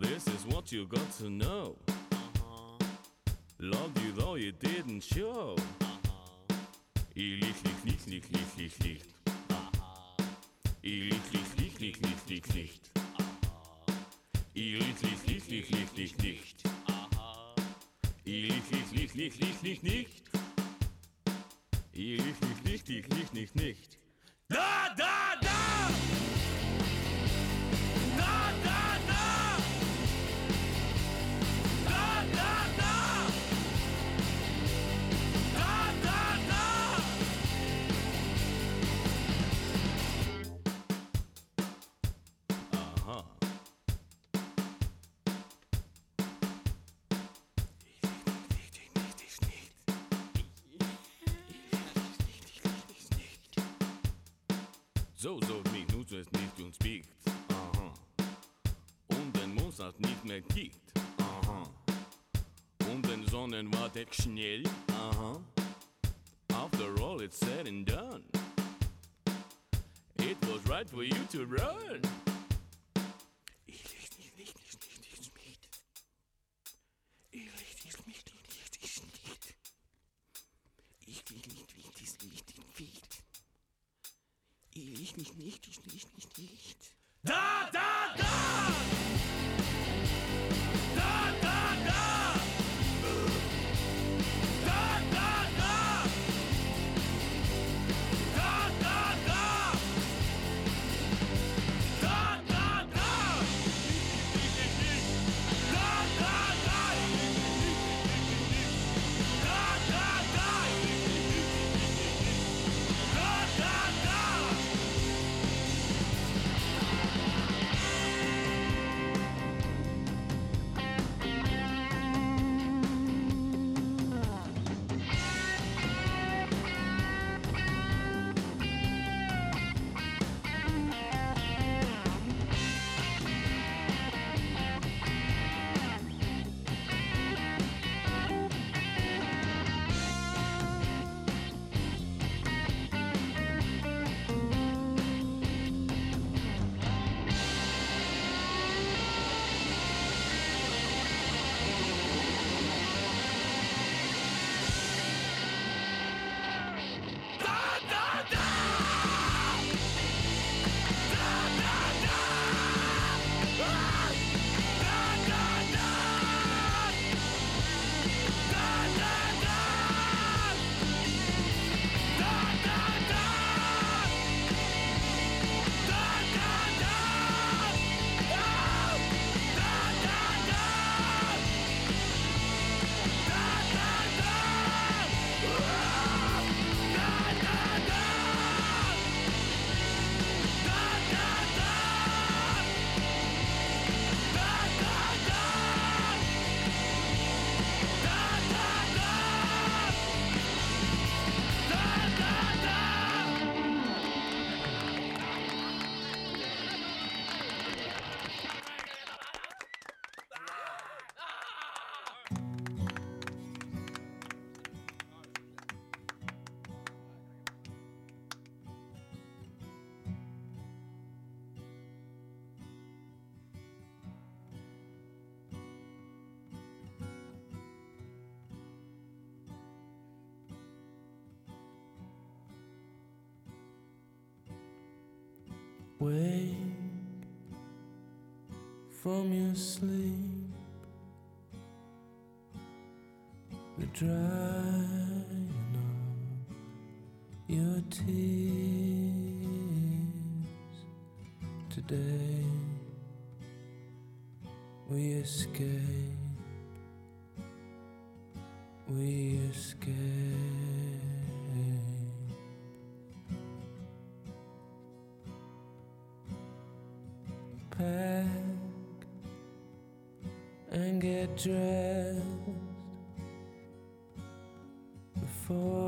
This is what you got to know. Loved you though you didn't show. Ich lieg, lieg, lieg, lieg, lieg, lieg, lieg. Ich lieg, lieg, lieg, lieg, lieg, lieg, lieg. Ich lieg, lieg, lieg, lieg, lieg, lieg, lieg. Ich licht, licht, licht, licht, licht, nicht. Ich licht, licht, licht, licht, licht, nicht, nicht. Da, da! So soll mich nutzt es nicht und spiegt. Aha. Und den Mozart nicht mehr kickt. Aha. Und den Sonnen wartet schnell. Aha. After all, it's said and done. It was right for you to run. From your sleep, the drying of your tears today. We escape, we escape. Dressed before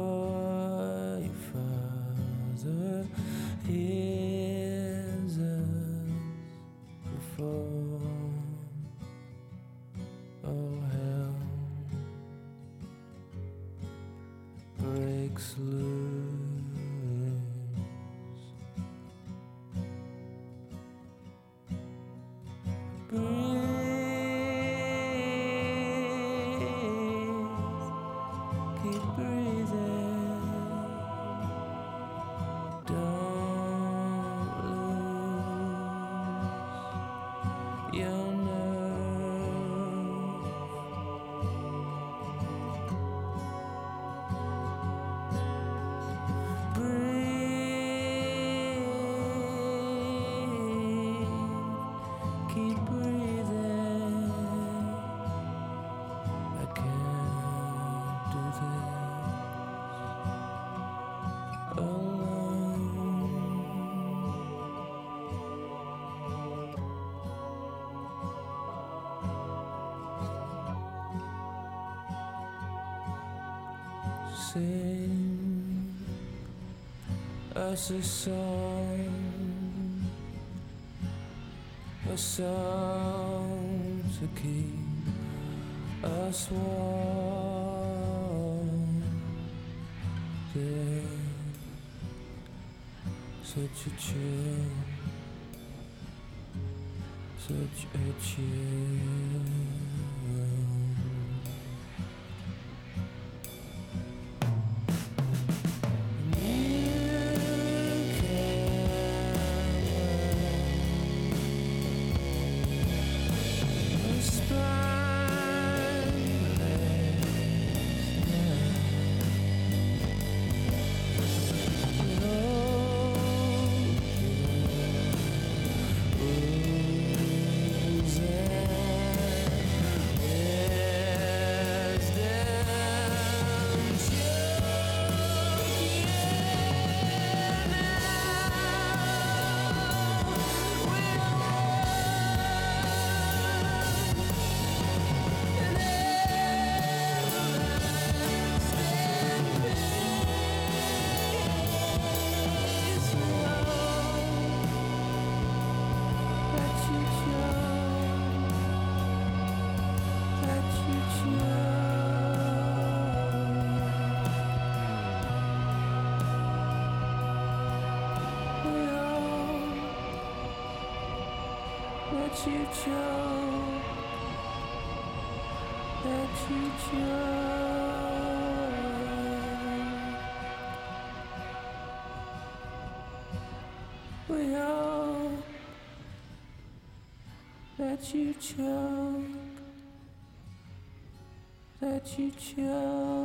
Sing as a song, a song to keep us warm. There, such a chill, such a chill. Let you choke, that you choke.